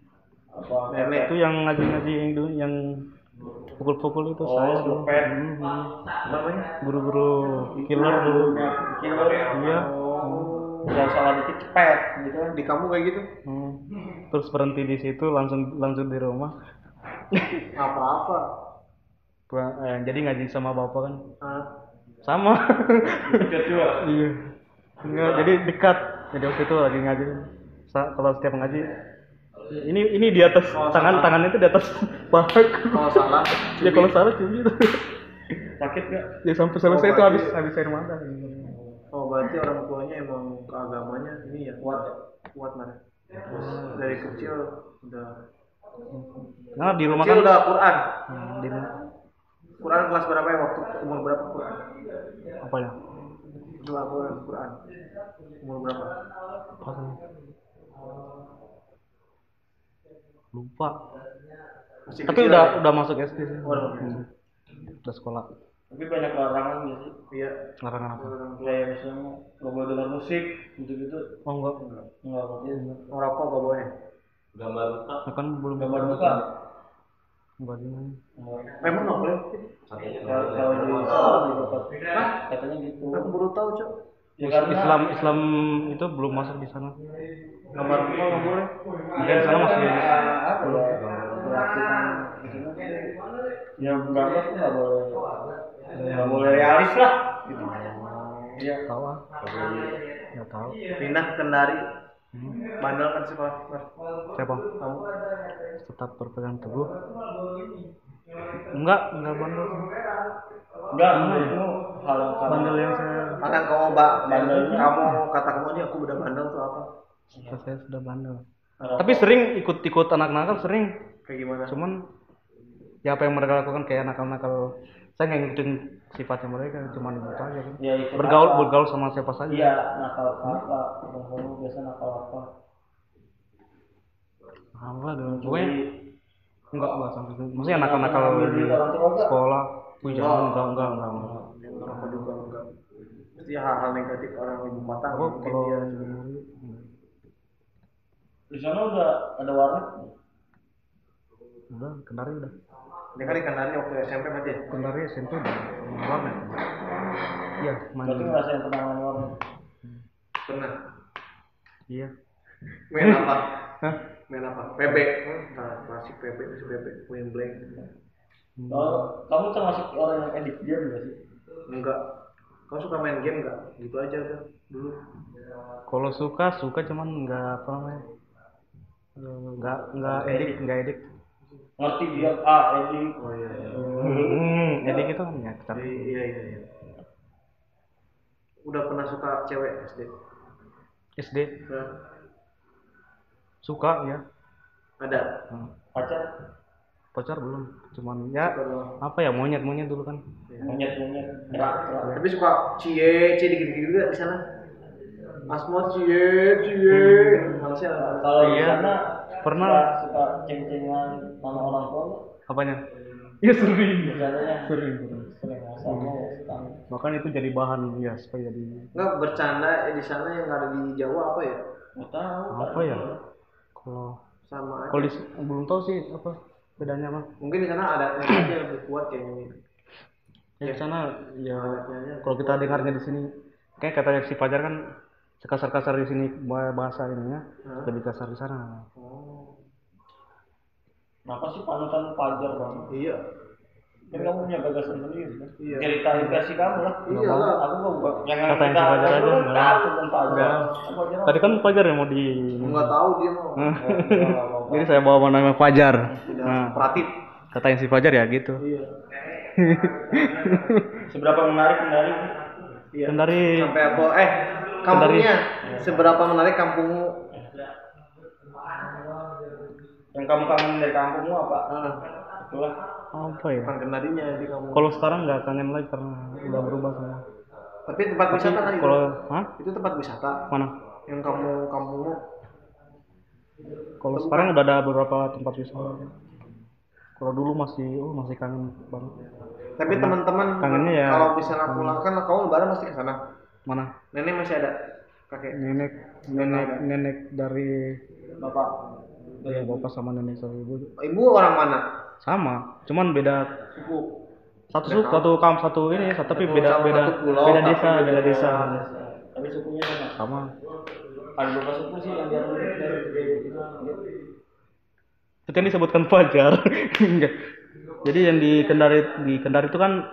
Apa? Nenek. itu yang ngaji-ngaji yang dulu yang pukul-pukul itu Oh, saya dulu. Hmm, hmm. Namanya? guru-guru killer dulu killer. iya Jangan salah dikit cepet gitu kan. Di kampung kayak gitu? Hmm. terus berhenti di situ langsung langsung di rumah Apa-apa. Eh, jadi ngaji sama bapak kan Hah? sama iya Enggak, jadi dekat jadi waktu itu lagi ngaji kalau setiap ngaji ini ini di atas Kalau tangan salah. tangan itu di atas paha Kalau salah, ya kalau salah cumi itu sakit gak Ya sampai selesai Oh, itu habis habis air mata. Oh berarti orang tuanya emang keagamanya ini ya kuat ya kuat mana? Terus dari kecil udah Nah di rumah kecil kan udah Quran. Hmm, di rumah Quran kelas berapa ya waktu umur berapa Quran? apa ya? Itu Quran Quran. Umur berapa? Apa sih? Lupa. Masih Tapi udah ya? udah masuk SD sih. Oh, udah Hmm. Udah sekolah. tapi banyak larangan gak sih Iya. Larangan apa? kayak misalnya nggak boleh dengar musik gitu gitu Oh enggak. nggak boleh Ngerokok gak boleh. Gambar buka. Ya kan belum gambar buka Enggak di mana. Nggak. Boleh? Kalau di Islam katanya gitu Aku baru tahu cok. ya Islam Islam itu belum masuk di sana. Gambar buka gak boleh. Mungkin sana masih apa ya gambar tuh nggak boleh nggak boleh realis lah gitu iya tahu ah. Enggak tahu. Pindah ke Kendari. Bandel kan sekolah. Siapa? Kamu? Tetap berpegang teguh. Enggak, enggak bandel. enggak menurutmu hal yang kamu Bandel yang saya Akan kamu mbak, Bandelnya. kamu kata kamu ini aku udah bandel tuh apa? Saya sudah bandel. Ngerokok. Tapi sering ikut-ikut anak nakal sering. Kayak gimana? Cuman ya apa yang mereka lakukan kayak nakal-nakal saya nggak ngikutin sifatnya mereka cuman itu aja kan. ya ikut bergaul apa? bergaul sama siapa saja iya nakal apa kamu biasa nakal apa apa dong pokoknya enggak enggak sampai itu maksudnya nakal-nakal Nakal di sekolah Wih, jangan enggak enggak enggak, enggak. Aku juga enggak. Pasti hal-hal negatif orang ibu mungkin kalau dia. Di sana udah ada warnet udah kendari udah Dia kan di Kendari waktu SMP berarti ya? kendari SMP udah warnet iya main berarti ngerasain warnet Pernah. iya Main apa? Hah? Main apa? PB. Nah, klasik PB, masih PB. Main blank. kalau kamu termasuk orang yang edik game nggak sih Enggak. Kau suka main game enggak? Gitu aja udah dulu. kalau suka suka cuman enggak apa namanya enggak enggak edik enggak edik ngerti dia ah edik Oh iya. iya. hmm, edik itu kan ya iya iya iya. Udah pernah suka cewek SD? SD Nah, suka ya ada. Hmm. pacar pacar belum cuman ya Suka apa ya monyet monyet dulu kan monyet monyet kerak kerak Tapi suka cie, cie gitu-gitu juga di sana. Asmo cie, cie. Malaysia. kalau Iya. sana Pernah. suka, suka ceng-cengan sama orang tua apanya iya sering sering sering bahkan itu jadi bahan ya supaya jadi Enggak bercanda eh, di sana yang ada di Jawa apa ya? tahu apa ya kalau Sama aja. kalau di belum tahu sih apa bedanya mah Mungkin di sana adatnya aja lebih kuat kayaknya. ya di sana ya kalau kita dengarnya di sini kayak kata si Fajar kan sekasar-kasar di sini bah- bahasa ininya Hah? lebih kasar di sana Oh. kenapa sih panutan pajar banget Iya. kan kamu punya gagasan sendiri kan Iya. ceritain versi kamu lah Iya lah. aku mau yang Kata yang si Fajar aja, enggak. tahu tentang tadi kan Fajar yang mau di Enggak tahu dia mau. jadi saya bawa nama Fajar nah kata yang si Fajar ya gitu Iya. seberapa menarik menarik Iya. Kendari Sampai apa? Eh, kampungnya. seberapa menarik kampungmu? yang kamu kangen dari kampungmu apa? Ah, itulah. Apa ya? Bukan kendarinya di kampung. kalau sekarang nggak kangen lagi karena udah berubah semua. Tapi tempat wisata kan itu. kalau hah? Itu tempat wisata? Mana? Yang kamu kampungmu. kalau sekarang udah ada beberapa tempat wisata. Kalau dulu masih oh masih kangen banget. Tapi teman-teman kangennya ya- kalau misalnya pulang kan kamu lebaran pasti ke sana. Mana? Nenek masih ada. Kakek. nenek nenek nenek dari bapak? Ya bapak sama nenek sama ibu. Ibu orang mana? sama cuman beda Suku. satu suku satu kamp satu ini satu tapi beda beda pulau, beda desa beda beda desa. Tapi sukunya sama? Sama. Ada beberapa suku sih yang dia dari dari dari itu yang disebutkan Fajar. Enggak. jadi yang di Kendari di Kendari itu kan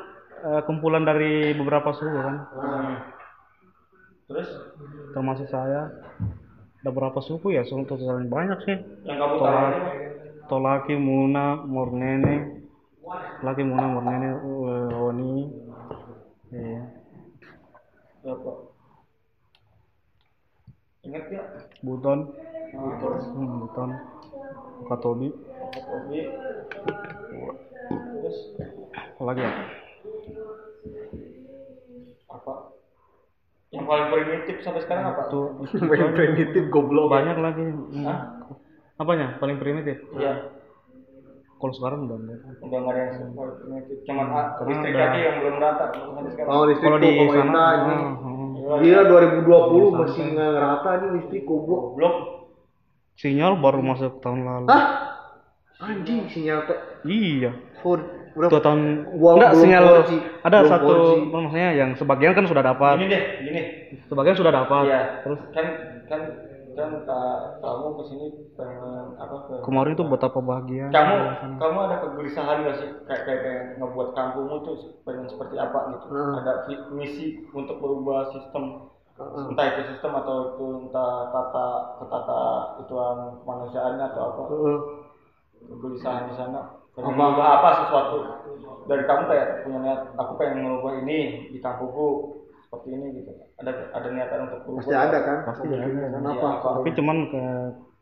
eh, kumpulan dari beberapa suku kan terus? Termasuk saya ada berapa suku ya? Suku totalnya banyak sih. Yang kamu tahu Tolak, Tolaki, Muna, Mornene, lagi muna murni uh, Oni ya Berapa? Ingat gak? Buton. Nah, terus? Hmm, Buton. Katobi. Kobe. Terus? Apa lagi ya? Apa? Yang paling primitif sampai sekarang apa? itu Main primitif goblok. banyak lagi hmm. Hah? apanya paling primitif Iya. kalau sekarang udah enggak Udah nggak ada yang paling primitif. Cuman ah, Karena listrik aja yang belum rata sampai sekarang. Oh listrik kalau tuh di sana ini. hmm, hmm. Iya. Gila 2020 Di masih nggak ngerata nih listrik goblok. Belum. sinyal baru masuk tahun lalu Hah? Anjing sinyal teh. iya Full. Udah dua tahun Gua enggak belum sinyal 4G. ada Belum satu 4G. maksudnya yang sebagian kan sudah dapat Gini deh, gini. sebagian sudah dapat Iya. terus kan kan kan ka- kamu ke sini pengen apa ke kemarin itu betapa bahagia kamu kamu ada kegelisahan gak sih kayak kayak, kayak ngebuat kampungmu tuh pengen seperti apa gitu Hmm. ada misi untuk berubah sistem Heeh. entah itu sistem atau itu entah tata ketata ituan kemanusiaannya atau apa Heeh. Kegelisahan di sana pengen Apa? mengubah apa sesuatu dari kamu kayak punya niat aku pengen mengubah ini di kampungku seperti ini gitu ada ada niatan untuk berubah Pasti ada kan? Pasti ada. Kan Iya, apa? apa? tapi cuman ke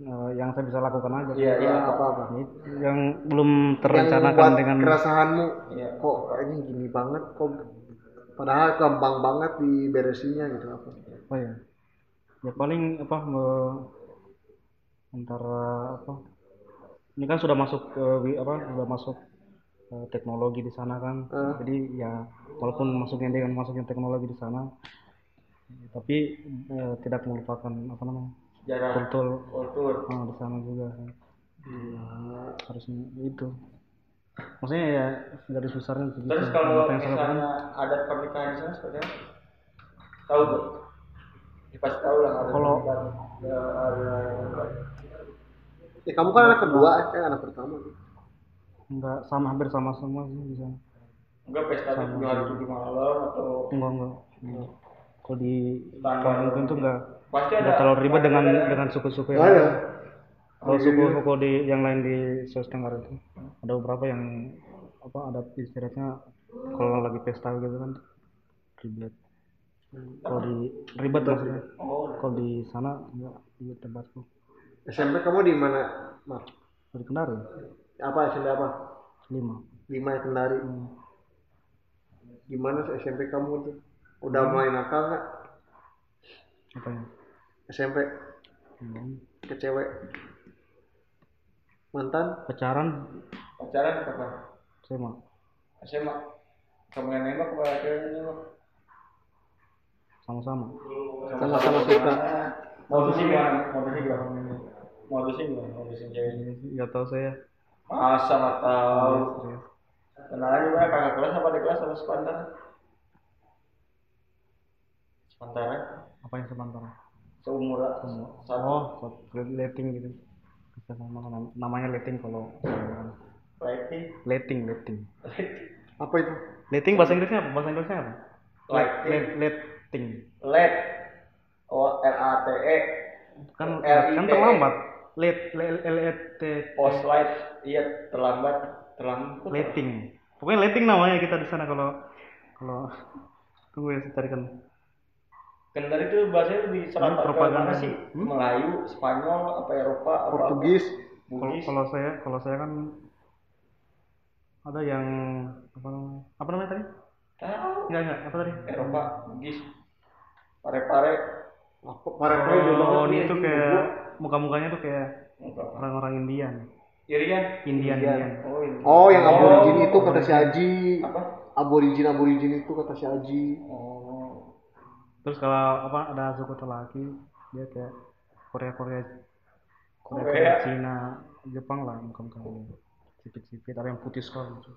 eh, yang saya bisa lakukan aja iya iya Ya, apa apa yang belum Yang terencanakan buat dengan keresahanmu iya kok ini gini banget kok padahal gampang banget diberesinnya gitu apa apa ya ya paling apa me- antara apa ini kan sudah masuk ke apa sudah masuk eh, teknologi di sana kan Eh. jadi ya walaupun masuknya dengan masuknya teknologi di sana tapi eh, tidak melupakan apa namanya sejarah kultur kultur ah, di sana juga kan. harusnya itu maksudnya ya garis besarnya begitu Terus kalau yang misalnya adat pernikahan di sana seperti apa? Tahu? Ya, pasti tahu lah ada Kalau-. Ya, ada ya kamu kan anak kedua eh anak pertama. Enggak sama hampir sama semua sih di sana. Enggak pesta tujuh hari tujuh malam atau enggak enggak. Enggak. kalau di kampung itu enggak. Pasti enggak ada. terlalu ribet dengan ada- dengan suku-suku yang ada kalau suku-suku di yang lain di Sulawesi Tenggara itu ada beberapa yang apa ada istilahnya kalau lagi pesta gitu kan ribet. Kalau di ribet maksudnya Oh, kalau di sana enggak di tempatku SMP kamu di mana Mak? di Kendari apa SMP apa lima lima Kendari gimana sih SMP kamu tuh udah mulai nakal nggak apa ya SMP Hmm. ke cewek mantan pacaran pacaran kapan? saya mah SMA. Kamu yang nembak apa yang nembak? sama-sama Sama-sama suka. Modusnya gimana? Modusnya gimana? Modusnya gimana? Modusnya ceweknya? nggak tahu saya Masa nggak tahu? Serius. Kenalannya gimana? Kakak kelas apa di kelas sama sepantaran? Sepantaran? apa yang sebentar Seumuran? Satu? oh letting gitu bisa sama nam- namanya letting kalau Lighting? letting letting apa itu letting bahasa Inggrisnya apa bahasa Inggrisnya apa Lighting? Let, letting LED? Oh, L-A-T-E kan L-I-T-E. kan terlambat let l l e t Post light? Iya, terlambat Terlambat letting pokoknya letting namanya kita di sana kalau kalau tunggu ya saya carikan Kendari itu bahasanya lebih serata ke propaganda. mana sih? Hmm? Melayu, Spanyol, apa Eropa, apa Portugis kalau saya kalau saya kan ada yang apa namanya apa namanya tadi Tahu. enggak enggak apa tadi Eropa, Bugis, pare-pare. player oh ini tuh kayak muka-mukanya tuh kayak orang-orang Indian Irian? Indian Indian. Indian Oh, ini. oh yang Oh. aborigin itu kata si Aji Apa? aborigin aborigin itu kata si Aji Oh. terus kalau apa ada suku laki dia kayak Korea Korea Korea, Korea. Korea Cina Jepang lah muka-mukanya sipit-sipit ada yang putih sekali gitu.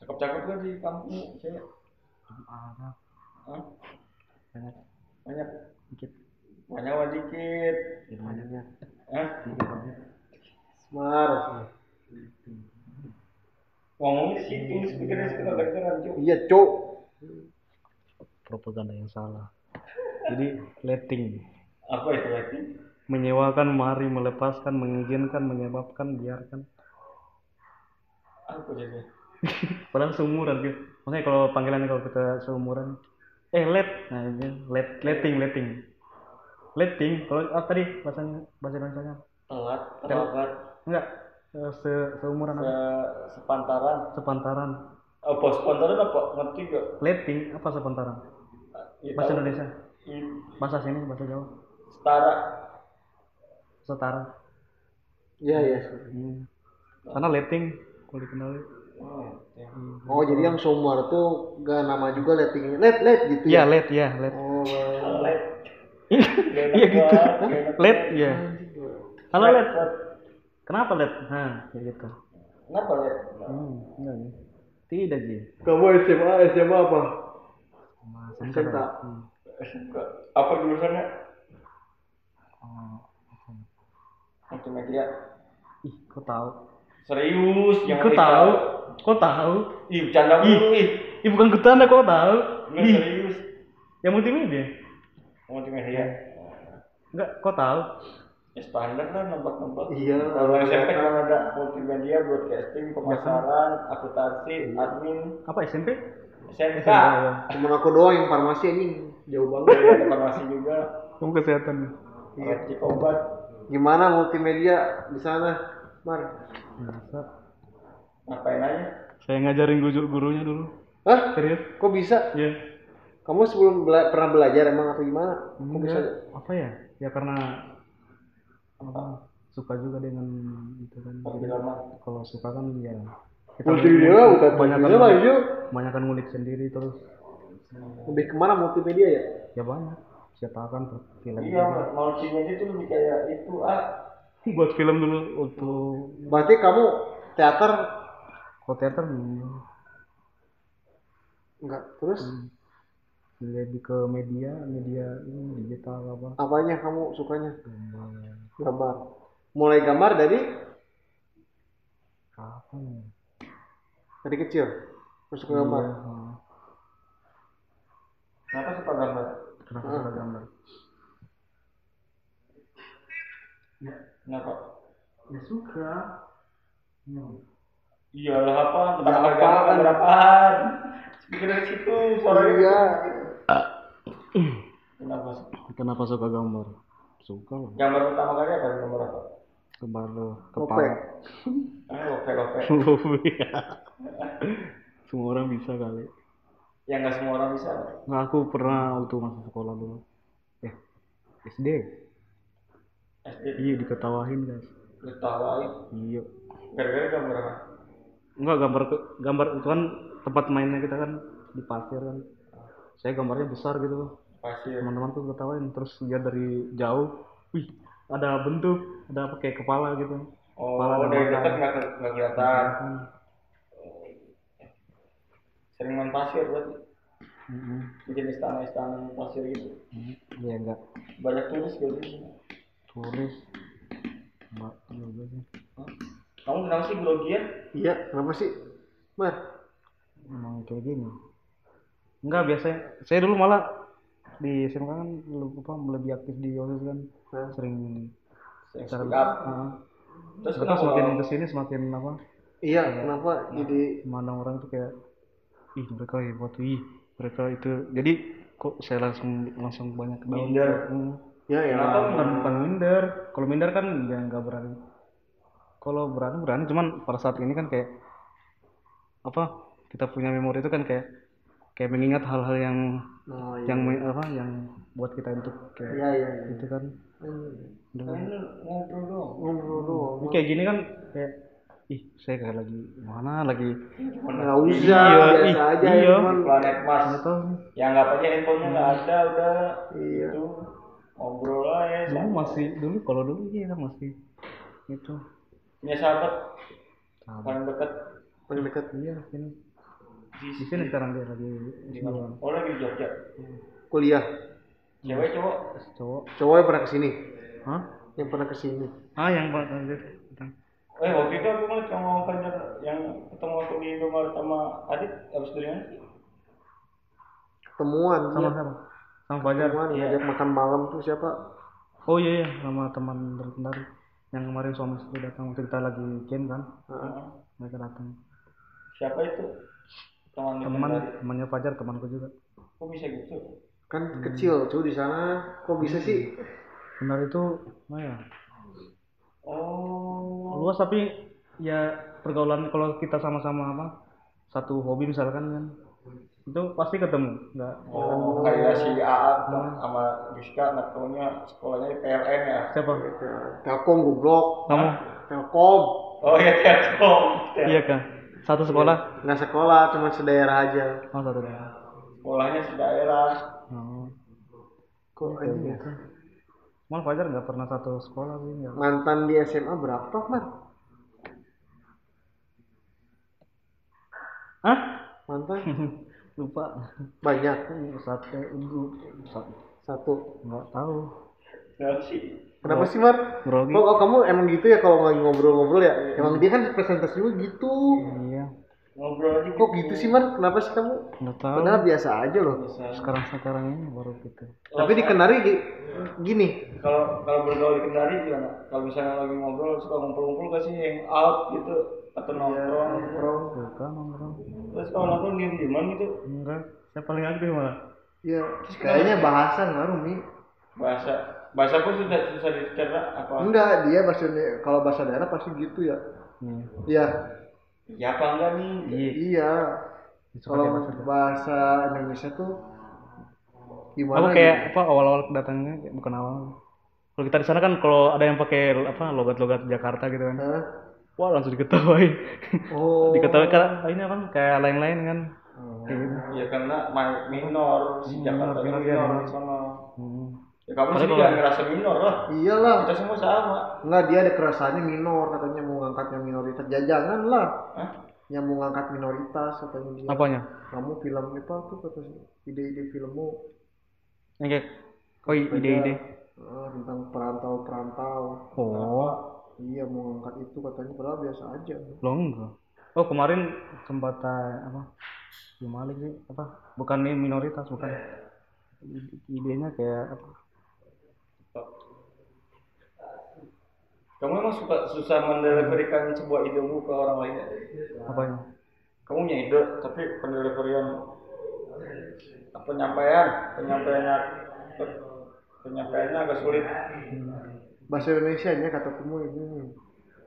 Cakep-cakep kan di kampung saya. ada Hah? banyak Banyak. dikit Apa dikit? ya, Hah? Ngomongnya Cuk. iya cok propaganda yang salah. Jadi letting. Apa itu lagi? menyewakan mari melepaskan mengizinkan menyebabkan biarkan. Apa jadi? padahal seumuran gitu maksudnya kalau panggilannya kalau kita seumuran. Eh let. Nah ini let letting letting letting kalau ah, tadi bahasanya bahasa Indonesia Telat, terlambat, enggak eh, se seumuran se apa sepantaran. sepantaran Apa sepantaran apa? Ngerti gak? letting apa sepantaran Ya, bahasa tahu. Indonesia I- bahasa sini bahasa Jawa Setara. setara Iya iya. Hmm. karena letting kalau dikenali Oh, ya. Oh jadi yang somar tuh gak nama juga letting let let gitu iya ya? let ya let Oh, Let. Iya. Gitu. Let ya halo let kenapa let nah kayak gitu. Kenapa let? hmm, enggak nih tidak sih kamu SMA SMA apa? Mas, SMK. Hmm. Apa jurusannya? Oh, Multimedia. ih kok tahu? Serius, Ih, kok tahu? Kok tahu? Ih, bercanda mulu. ih. ih bukan ketanda kok tahu? Ih. serius. yang multimedia Multimedia. enggak kok tahu Ya standar lah nebak-nebak. Iya. Kalau SMP cuma ada multimedia, broadcasting, pemasaran, akuntansi, admin, apa SMP SMK. ya. Temen aku doang yang farmasi ini jauh banget. Ada informasi juga. kamu kesehatan Iya. Cek obat. Gimana multimedia di sana, Mar? Biasa. Ngapain aja? saya ngajarin guru gurunya dulu Hah? serius Kok bisa? ya Kamu sebelum bela- pernah belajar emang atau gimana? Kok bisa? Apa ya ya karena apa, suka juga dengan itu kan kalau suka kan ya kita Multimedia lah, bukan banyak lah, iya. banyakan ngulik sendiri terus Lebih ke mana multimedia ya? ya banyak siapa kan film Iya, multimedia itu lebih kayak itu ah. buat film dulu waktu Berarti kamu teater kalau teater hmm, enggak? Terus lebih ke media media ini digital apa apanya kamu sukanya? gambar Gambar. Mulai gambar dari apa ya dari kecil. Terus suka gambar. Iya, hmm. Kenapa suka gambar? kenapa Ah. suka gambar Kenapa? ya suka Iyalah apa? Ya, Tentang gambar apaan? Situ suaranya. Iya. Kenapa? kenapa suka gambar suka lah Gambar pertama kali apa? Gambar apa? gambar Lope. kepala Ah, lope lope. semua orang bisa kali Yang nggak semua orang bisa. Nggak, aku pernah waktu masuk sekolah dulu eh SD SD iya diketawain guys ditawain. iya Gara-gara gambar apa? enggak gambar gambar itu kan tempat mainnya kita kan di pasir kan saya gambarnya besar gitu Pasir. teman-teman tuh ketawain terus dia dari jauh wih ada bentuk ada apa kayak kepala gitu Oh, Kepala dari dekat nggak ke- nggak kelihatan. Hmm. Sering main pasir berarti. Mm-mm. Bikin istana-istana pasir gitu. Hmm. iya enggak Banyak turis gitu. turis enggak juga sih? Kamu kenapa sih grogian? Iya, kenapa sih? Mar, emang kayak gini enggak biasanya saya dulu malah di SMK kan apa, lebih aktif di OSIS kan Hah? sering Sering cara speak up. Ah. Terus kenapa? semakin ke sini semakin apa iya, kenapa jadi memandang orang tuh kayak ih mereka hebat ih mereka itu jadi kok saya langsung langsung banyak down Minder. Hmm. ya ya Kenapa bukan bukan minder kalau minder kan ya nggak berani kalau berani berani cuman pada saat ini kan kayak apa kita punya memori itu kan kayak kayak mengingat hal-hal yang Oh, iya. yang apa yang buat kita untuk kayak Iya, iya, iya. itu kan Hmm. Ini ngobrol dong. Ngobrol doang. Ini kayak gini kan kayak ih saya kayak lagi mana lagi Nggak usah, Iya, biasa ih, aja iya. handphone. Planet Mars. nggak tahu sih. Ya anggap aja handphonenya nggak ada udah. Iya. Itu ngobrol aja. dulu masih dulu kalau dulu iya masih itu Punya sahabat paling dekat Paling dekat. iya sini di sini sekarang dia lagi di S2 mana? Oh lagi di Jogja. Kuliah. Cewek cowok. cowok Cowok yang pernah ke sini. hah Yang pernah ke sini. ah yang pak lanjut Eh waktu itu aku ngeliat sama Fajar yang ketemu aku di Indomaret sama Adit habis dari mana sih? Ketemuan. sama iya. siapa sama Fajar Ketemuan Iya. ngajak makan malam tuh siapa? oh iya iya sama teman dari Kendari yang kemarin suami istri datang waktu kita lagi game kan Heeh. mereka datang siapa itu teman teman temannya Fajar temanku juga. Kok bisa gitu? Kan kecil cuy di sana. Kok bisa sih? benar itu apa ya? Oh. Luas tapi ya pergaulan kalau kita sama-sama apa satu hobi misalkan kan itu pasti ketemu. Nggak oh kayak si AA tuh sama Rizka nggak taunya sekolahnya di PLN ya? Siapa? Telkom goblok. kamu? Telkom. oh iya Telkom. Iya kan satu sekolah? Nggak sekolah, cuma sedaerah aja. oh satu daerah. Sekolahnya di daerah oh. Kok kayak aja ya? gitu. Mal Fajar nggak pernah satu sekolah sih nggak Mantan di SMA berapa, Man? Hah? Mantan? Lupa. Banyak. satu satu. Satu. nggak tahu. Nah, sih Kenapa sih, Mar? grogi Kok oh, kamu emang gitu ya kalau lagi ngobrol-ngobrol ya? Emang dia kan presentasi juga gitu. iya. Ngobrol aja Kok gitu. sih, Mar? Kenapa sih kamu? nggak tahu. Padahal biasa aja loh. sekarang sekarang ini baru gitu. Tapi di Kenari gi- gini, kalau kalau bergaul di Kendari gimana? Kalau misalnya lagi ngobrol suka ngumpul-ngumpul gak sih? Hang out gitu atau nongkrong? nongkrong. bukan nongkrong. Terus kalau nongkrong diem dieman gitu? Enggak saya paling aktif malah. Ya, kayaknya bahasa ngaruh, Mi. bahasa bahasa pun sudah susah dicerna apa Enggak, dia bahasa kalau bahasa daerah pasti gitu ya. iya Iya, ya apa enggak nih iya iya. Kalau bahasa Indonesia tuh gimana? apa kayak gitu? apa awal-awal kedatangannya kayak bukan awal kalau kita di sana kan kalau ada yang pakai apa logat-logat Jakarta gitu kan Hah? wah langsung diketawain Oh. diketawain karena ini kan kayak lain-lain kan kayak gitu ya karena minor si Hmm, Jakarta minor, minor, iya, minor minor. di sana hmm. ya kamu Padahal sih jangan ngerasa minor lah. Iyalah. kita semua sama. Enggak, dia ada kerasannya minor katanya mau ngangkatnya minoritas. Ya jangan lah. Hah? Yang mau ngangkat minoritas katanya dia. apanya? Kamu film apa tuh katanya ide-ide filmmu? Yang kayak oh ide-ide. Ah, tentang perantau-perantau. oh. Iya mau ngangkat itu katanya. Padahal biasa aja. lo enggak. Oh kemarin sempat eh, apa gimana sih apa? Bukan ini minoritas bukan. Ide- idenya kayak apa kamu emang suka susah mendeliverikan sebuah idemu ke orang lain? Ya? apanya? Kamu punya ide tapi pendeliverian penyampaian? Penyampaiannya penyampaiannya agak sulit. Bahasa Indonesia nya kata kamu ini.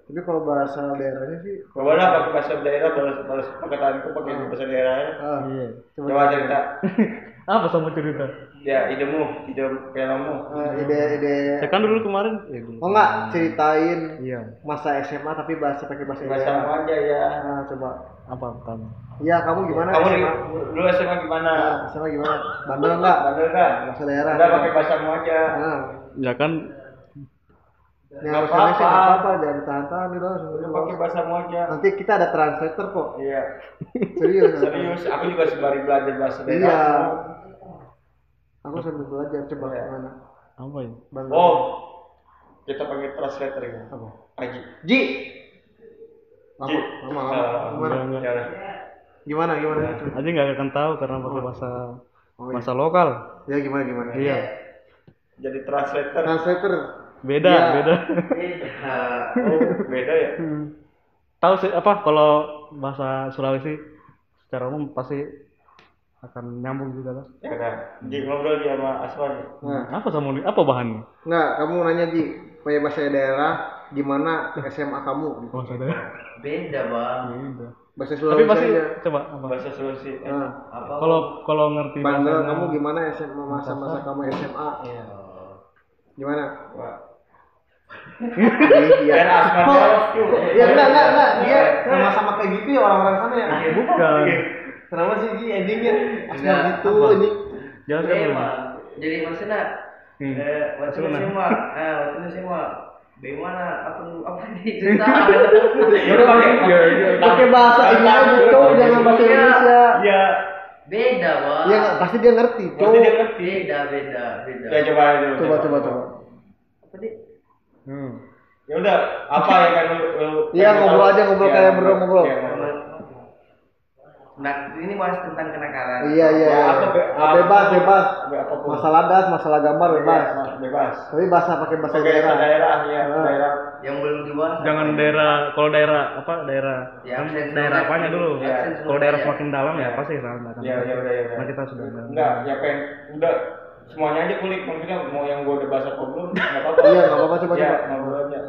Tapi kalau bahasa daerahnya sih coba lah pakai bahasa daerah balas balas perkataanku pakai bahasa daerahnya ah, iya. Coba cerita apa sama cerita ya idemu ide filmmu ah, ide-ide saya kan dulu kemarin ya Oh enggak, ceritain iya masa SMA tapi bahasa pakai bahasa bahasa daerah. aja ya Nah, coba. apa kamu Iya, kamu gimana kamu SMA? dulu SMA gimana Nah, SMA gimana? Bandel enggak? bandel kan Bahasa daerah. udah pakai bahasamu aja Nah, ya kan bahasa Indonesia apa-apa. nggak apa-apa, jangan tahan-tahan gitu. udah pakai aja. bahasamu aja Nanti kita ada translator kok. iya Serius. serius aku juga sembari belajar bahasa daerah Iya. Aku sambil belajar coba Iya. gimana? apa ya Bandel. oh kita pakai translator ya Apa? Aji Ji. Lama, Ji. lama, Ah, lama. Gimana? ya. Gimana, gimana? aja nggak akan tahu karena pakai bahasa Oh, iya. bahasa lokal Ya gimana, gimana? iya jadi translator Translator. Beda Iya. beda Nah, oh, beda ya tahu sih apa kalau bahasa Sulawesi secara umum pasti akan nyambung juga lah ya udah jadi ngobrol dia sama Aswan Nah, apa sama apa bahannya Enggak, kamu nanya Ji, pakai bahasa daerah gimana SMA kamu? bahasa daerah Beda bang. beda Bahasa tapi Sulawesi pasti aja. coba apa bahasa Sulawesi Nah, Apa? kalau kalau ngerti bandel kamu gimana SMA masa-masa kamu SMA? Iya. Gimana? Wah. Iya. Dan Aswan Kok- jawab tuh. Ya enggak, enggak, enggak. Dia sama-sama kayak gitu ya orang-orang sana ya. bukan Kenapa sih Ji endingnya? Asma Enggak, gitu apa? ini. jangan kan. Jadi maksudnya Hmm. eh waktu Maksudnya? semua, eh waktu semua bagaimana apa apa nih. Ya udah pakai. Iya, iya. Pakai bahasa ini aja, cowok jangan bahasa Iya. Indonesia. Ya, Beda bang. Iya, enggak, pasti dia ngerti, cowok. dia ngerti. Beda beda beda. Ya coba dulu. Coba, coba, coba. Apa nih? Hmm. Ya udah, apa yang kan lu Iya, ngobrol aja, ngobrol Iya, kayak berdua ngobrol. Iya, ngobrol. Nah ini bahas tentang kenakalan. Iya, iya, Ya, iya. apa be- Ah, Bebas, bebas. Be- apa pun. Masalah das, masalah gambar bebas. Bebas. Bebas. Tapi bahasa pakai bahasa daerah. daerah ya, Ah. daerah yang belum dibahas. jangan daerah kalau daerah apa daerah Ya, daerah apanya dulu Ya, kalau daerah ya. semakin dalam ya pasti salah kan Ya, ya ya udah. nah kita sudah Enggak, ya pengen udah semuanya aja kulik maksudnya mau yang gue udah bahas apa belum nggak apa-apa. Iya, nggak apa-apa, coba, ya, coba. ngobrol aja.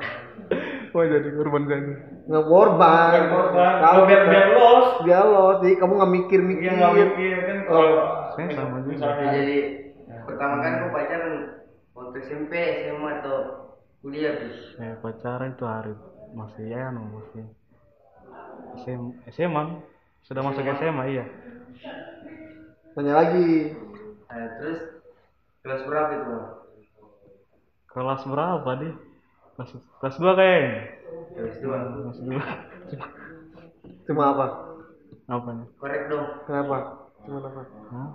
oh jadi korban saya nggak korban kalau biar biar los. biar los jadi kamu nggak mikir mikir Iya nggak mikir kan kalau saya sama juga. misalnya jadi pertama kali kau pacaran waktu SMP, SMA atau kuliah bis. ya pacaran itu hari masih ya no masih SMA, SMA sudah masuk SMA iya tanya lagi Nah, terus kelas berapa itu? Bang? kelas berapa di kelas kelas dua kayaknya Kelas dua. kelas dua cuma apa apa nih Korek dong. kenapa cuma apa Hah?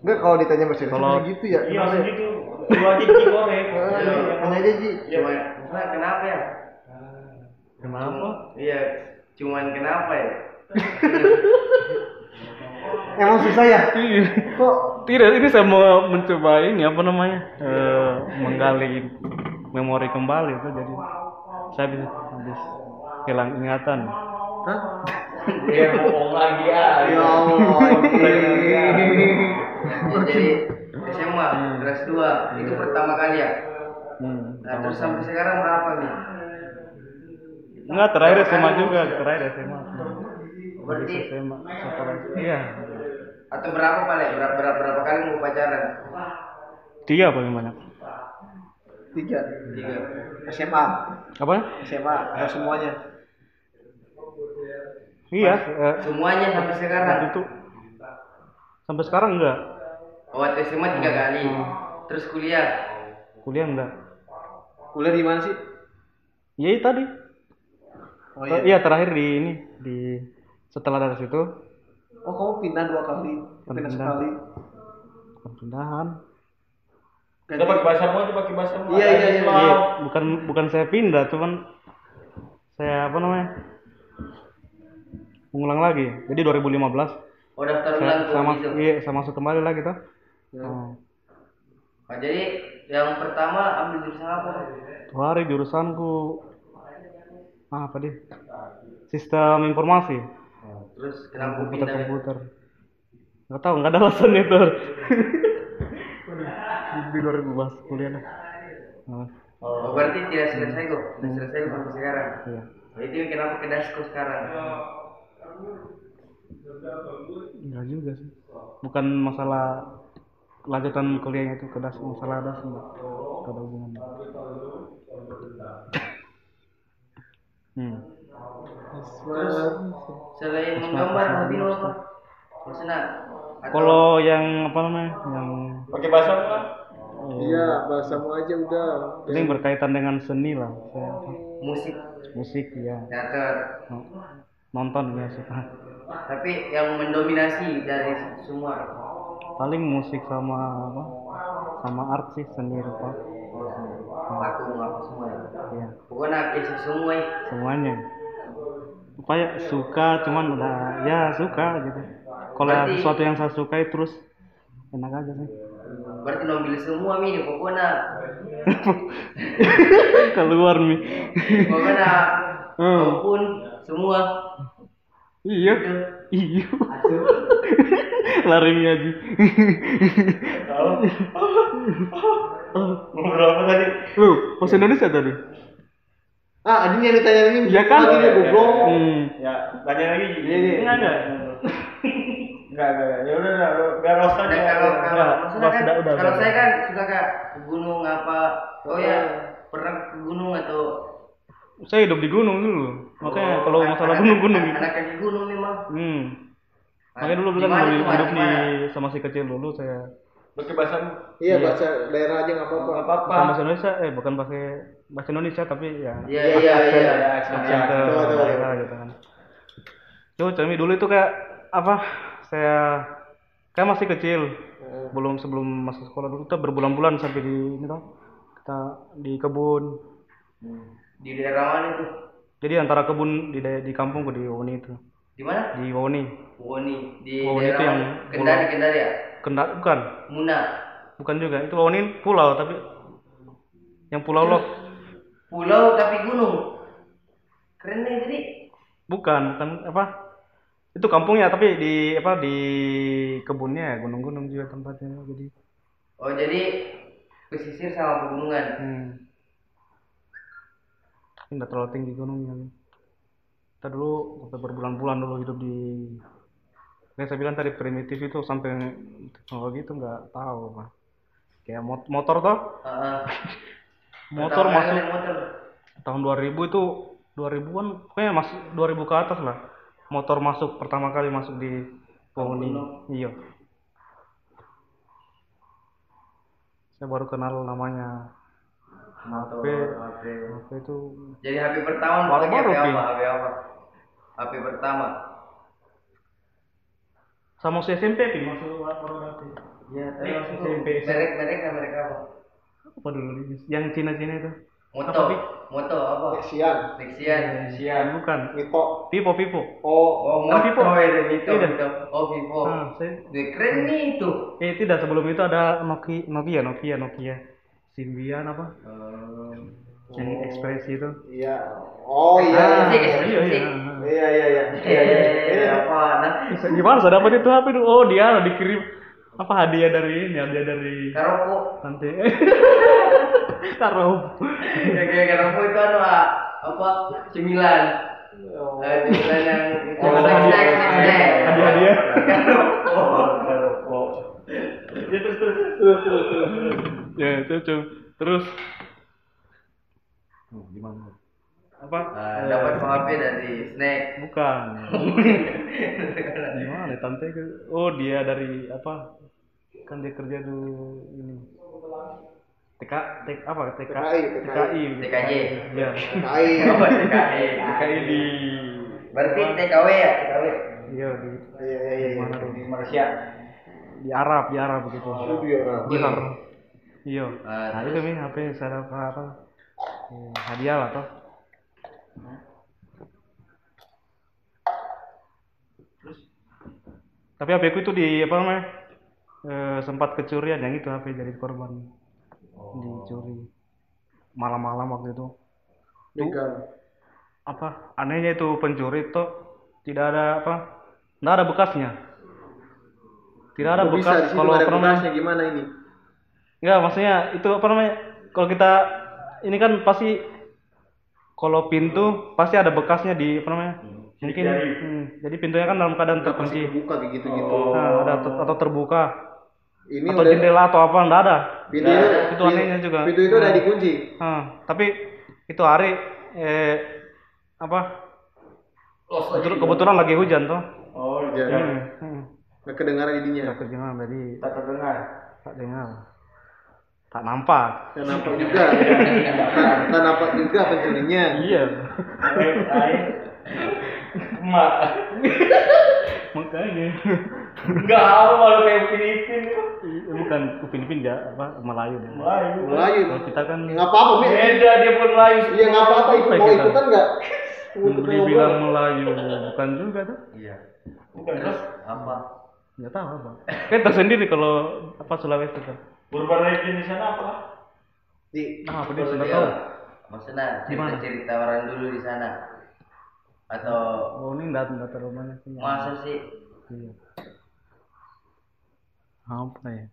Enggak kalau ditanya bahasa Kalau- gitu ya iya kenapa ya? segitu lu aja Ji, korek Eh, tanya aja Ji Cuma, cuma kenapa ya? kenapa Iya, cuman kenapa ya? emang susah ya Iya. kok tidak ini saya mau mencoba ini apa namanya eh, menggali memori kembali itu jadi saya bisa habis hilang ingatan Hah? dia bohong lagi ah ya Allah. Ya, jadi SMA kelas 2 itu pertama kali ya. hmm, Nah, terus sampai sekarang berapa nih? enggak terakhir SMA juga terakhir SMA Berarti SMA sekolah iya. Atau berapa paling berapa, berapa berapa kali mau pacaran? tiga paling banyak tiga. Tiga. SMA apa? SMA atau semuanya? Iya eh, Semuanya sampai sekarang. itu. Sampai sekarang enggak. Oh, SMA tiga kali. Terus kuliah. kuliah enggak. Kuliah di mana sih? Iya itu tadi. Oh iya. iya terakhir di ini di setelah dari situ oh kamu pindah dua kali pindah Pindah. sekali perpindahan Kita pakai bahasa mau, kita pakai bahasa mau. Iya, iya, iya. Iya, bukan bukan saya pindah, cuman saya apa namanya? Mengulang lagi. Jadi 2015 Oh, daftar saya ulang tuh sama iya, saya masuk kembali lagi tuh. Ya. Oh. Oh, jadi yang pertama ambil jurusan apa? Tuh hari jurusanku ah, apa deh? Sistem informasi. Terus kenapa komputer pindah? komputer. Nggak tahu, nggak ada alasan itu. di 2012 kuliah dah. Nah, Oh, berarti tidak selesai kok. Tidak selesai kok sampai sekarang. iya. Oh, itu kenapa ke Dasko sekarang? Enggak juga sih. Bukan masalah lanjutan kuliahnya itu ke das masalah das enggak. Enggak ada hubungannya. Hmm. Terus selain menggambar hobi lo apa? Maksudnya Kalau yang apa namanya? Yang Pakai bahasa apa? iya bahasamu aja udah penting berkaitan dengan seni lah. Saya musik, musik ya. teater, No- Nonton ya suka. tapi yang mendominasi dari semua Paling musik sama apa? Sama art sih seni rupa. patung apa semua ya. Iya, Pokoknya semua ya. semuanya. Upaya suka cuman udah ya suka gitu. Kalau Berarti- sesuatu yang saya sukai terus enak aja sih. Berarti nombil semua mi pokoknya keluar mi pokoknya Hmm. apa pun semua iya itu iya lari mi aja Tahu? Ngobrol apa tadi? lu bahasa Indonesia tadi ah ini yang ditanya ini Iya kan? lagi dia goblok hmm. Ya, tanya lagi. Iya, iya. enggak enggak Enggak, enggak. Ya udah, udah, biar roast aja. Kalau kalau Enggak, maksudnya kan kalau saya kan suka ke gunung apa oh ya pernah ke gunung atau saya hidup di gunung dulu makanya Oh, kalau masalah anak- gunung gunung gitu anak kaki gunung memang hmm makanya dulu di kan mana hidup, di di sama si kecil dulu saya Pakai bahasa iya bahasa daerah aja nggak apa-apa Enggak apa-apa. bahasa Indonesia eh bukan pakai bahasa Indonesia tapi ya iya iya iya aksen. ke daerah gitu kan. Cuma kami dulu itu kayak apa saya kayak masih kecil. Belum sebelum masuk sekolah dulu kita berbulan-bulan sampai di ini tau kita di kebun. Di daerah mana itu? Jadi antara kebun di di kampungku di Woni itu. Di mana? Di Woni. Woni. Di Woni itu yang? Kendari Kendari ya? Kenda bukan. Muna. Bukan juga. Itu Woni pulau tapi yang pulau loh pulau tapi gunung. Keren nih jadi. bukan bukan apa itu kampungnya tapi di apa di kebunnya ya gunung-gunung juga tempatnya jadi Oh jadi pesisir sama pegunungan. hmm. Nggak terlalu tinggi gunungnya kita dulu sampai berbulan-bulan dulu hidup di Kayak saya bilang tadi primitif itu sampai teknologi itu nggak tahu apa kayak mot- motor toh Heeh. motor kali masuk motor. tahun 2000 itu 2000-an pokoknya masih 2000 ke atas lah motor masuk pertama kali masuk di pohon ini iya saya baru kenal namanya Motor, HP HP. HP itu Jadi HP pertama Baru- baru, HP apa? HP apa? HP pertama. sama si SMP Pi, masuk baru HP Iya, tapi SMP. merek merek merek apa? Apa dulu ini? yang Cina-Cina itu Moto, Apa, moto apa? Sian, Nexian. Sian bukan Niko. Vivo Vivo Oh, Oh, Ah, moto Vivo. ya, Vito, Iya. Vito. Oh, Vivo. nah, saya keren nih itu. eh tidak sebelum itu ada Nokia Nokia Nokia Nokia Symbian apa yang ekspresi itu iya. Oh iya. Ah, Ekspresi, iya ekspresi. iya Iya iya iya. Iya iya. Eh, apa? Nah, Bisa gimana saya dapat itu HP itu? Oh dia dikirim apa hadiah dari ini hadiah dari Karoko. nanti taruh Ya, kayak Karoko itu anu ah, apa? Cemilan. Oh. Eh, cemilan yang Yang ada snack, hadiah- snack. hadiah-hadiah. Karoko. ya terus terus ya itu Cung. terus oh, gimana apa Eh, dapat HP dari snack. bukan gimana tante oh dia dari apa kan dia kerja dulu ini. TK TK apa? TK TKI, TKI TKJ. ya. Kai. Apa TKI? TKI di Berarti TKW ya, TKW. iya di Iya iya iya. mana tuh? Di Malaysia. Di Arab di Arab begitu Studio orang. di Arab. Iya. Ah, nah itu nih HP saya dapat apa? Hadiah lah toh. Tapi HP ku itu di apa namanya eh, sempat kecurian yang itu HP jadi korban. Dicuri. Malam-malam waktu itu. Begal. apa? Anehnya itu pencuri itu tidak ada apa? Tidak ada bekasnya. Tidak ada Kok bisa bekas situ kalau ada namanya bekasnya. Gimana ini? Enggak, maksudnya itu apa namanya? Kalau kita ini kan pasti kalau pintu pasti ada bekasnya di apa namanya? Mungkin hmm, jadi pintunya kan dalam keadaan terkunci. kebuka kayak gitu-gitu. Nah, ada ter- atau terbuka Ini atau udah jendela atau apa enggak ada. pintu itu, Itu anehnya juga. Pintu itu udah dikunci. Nah, tapi itu hari eh apa? Kebetulan, kebetulan lagi hujan tuh. oh Jadi Hmm, hmm. nggak kedengaran jadinya. Nggak kedengaran jadi tak terdengar tak dengar. Tak nampak. Tak nampak juga. Tak tak nampak juga pencurinya. Iya. Emak Makanya. enggak apa malu kayak Filipin Iya, bukan Upin Ipin ya apa Melayu deh. Melayu Melayu. Kalau kita kan Nggak apa-apa, Mi. beda dia pun Melayu Iya nggak apa-apa. Ikut mau Kita. ikutan nggak? Dibilang. Melayu bukan juga tuh. Iya. bukan Terus apa? Nggak tahu apa. Kayak tersendiri kalau apa Sulawesi kan. berubah lagi di sana apa Di Nah, apa sudah dia- tahu. Maksudnya Gimana? cerita-cerita orang dulu di sana. Atau Oh ini nggak nggak terlalu banyak sih. masa sih? Iya. Apa ya?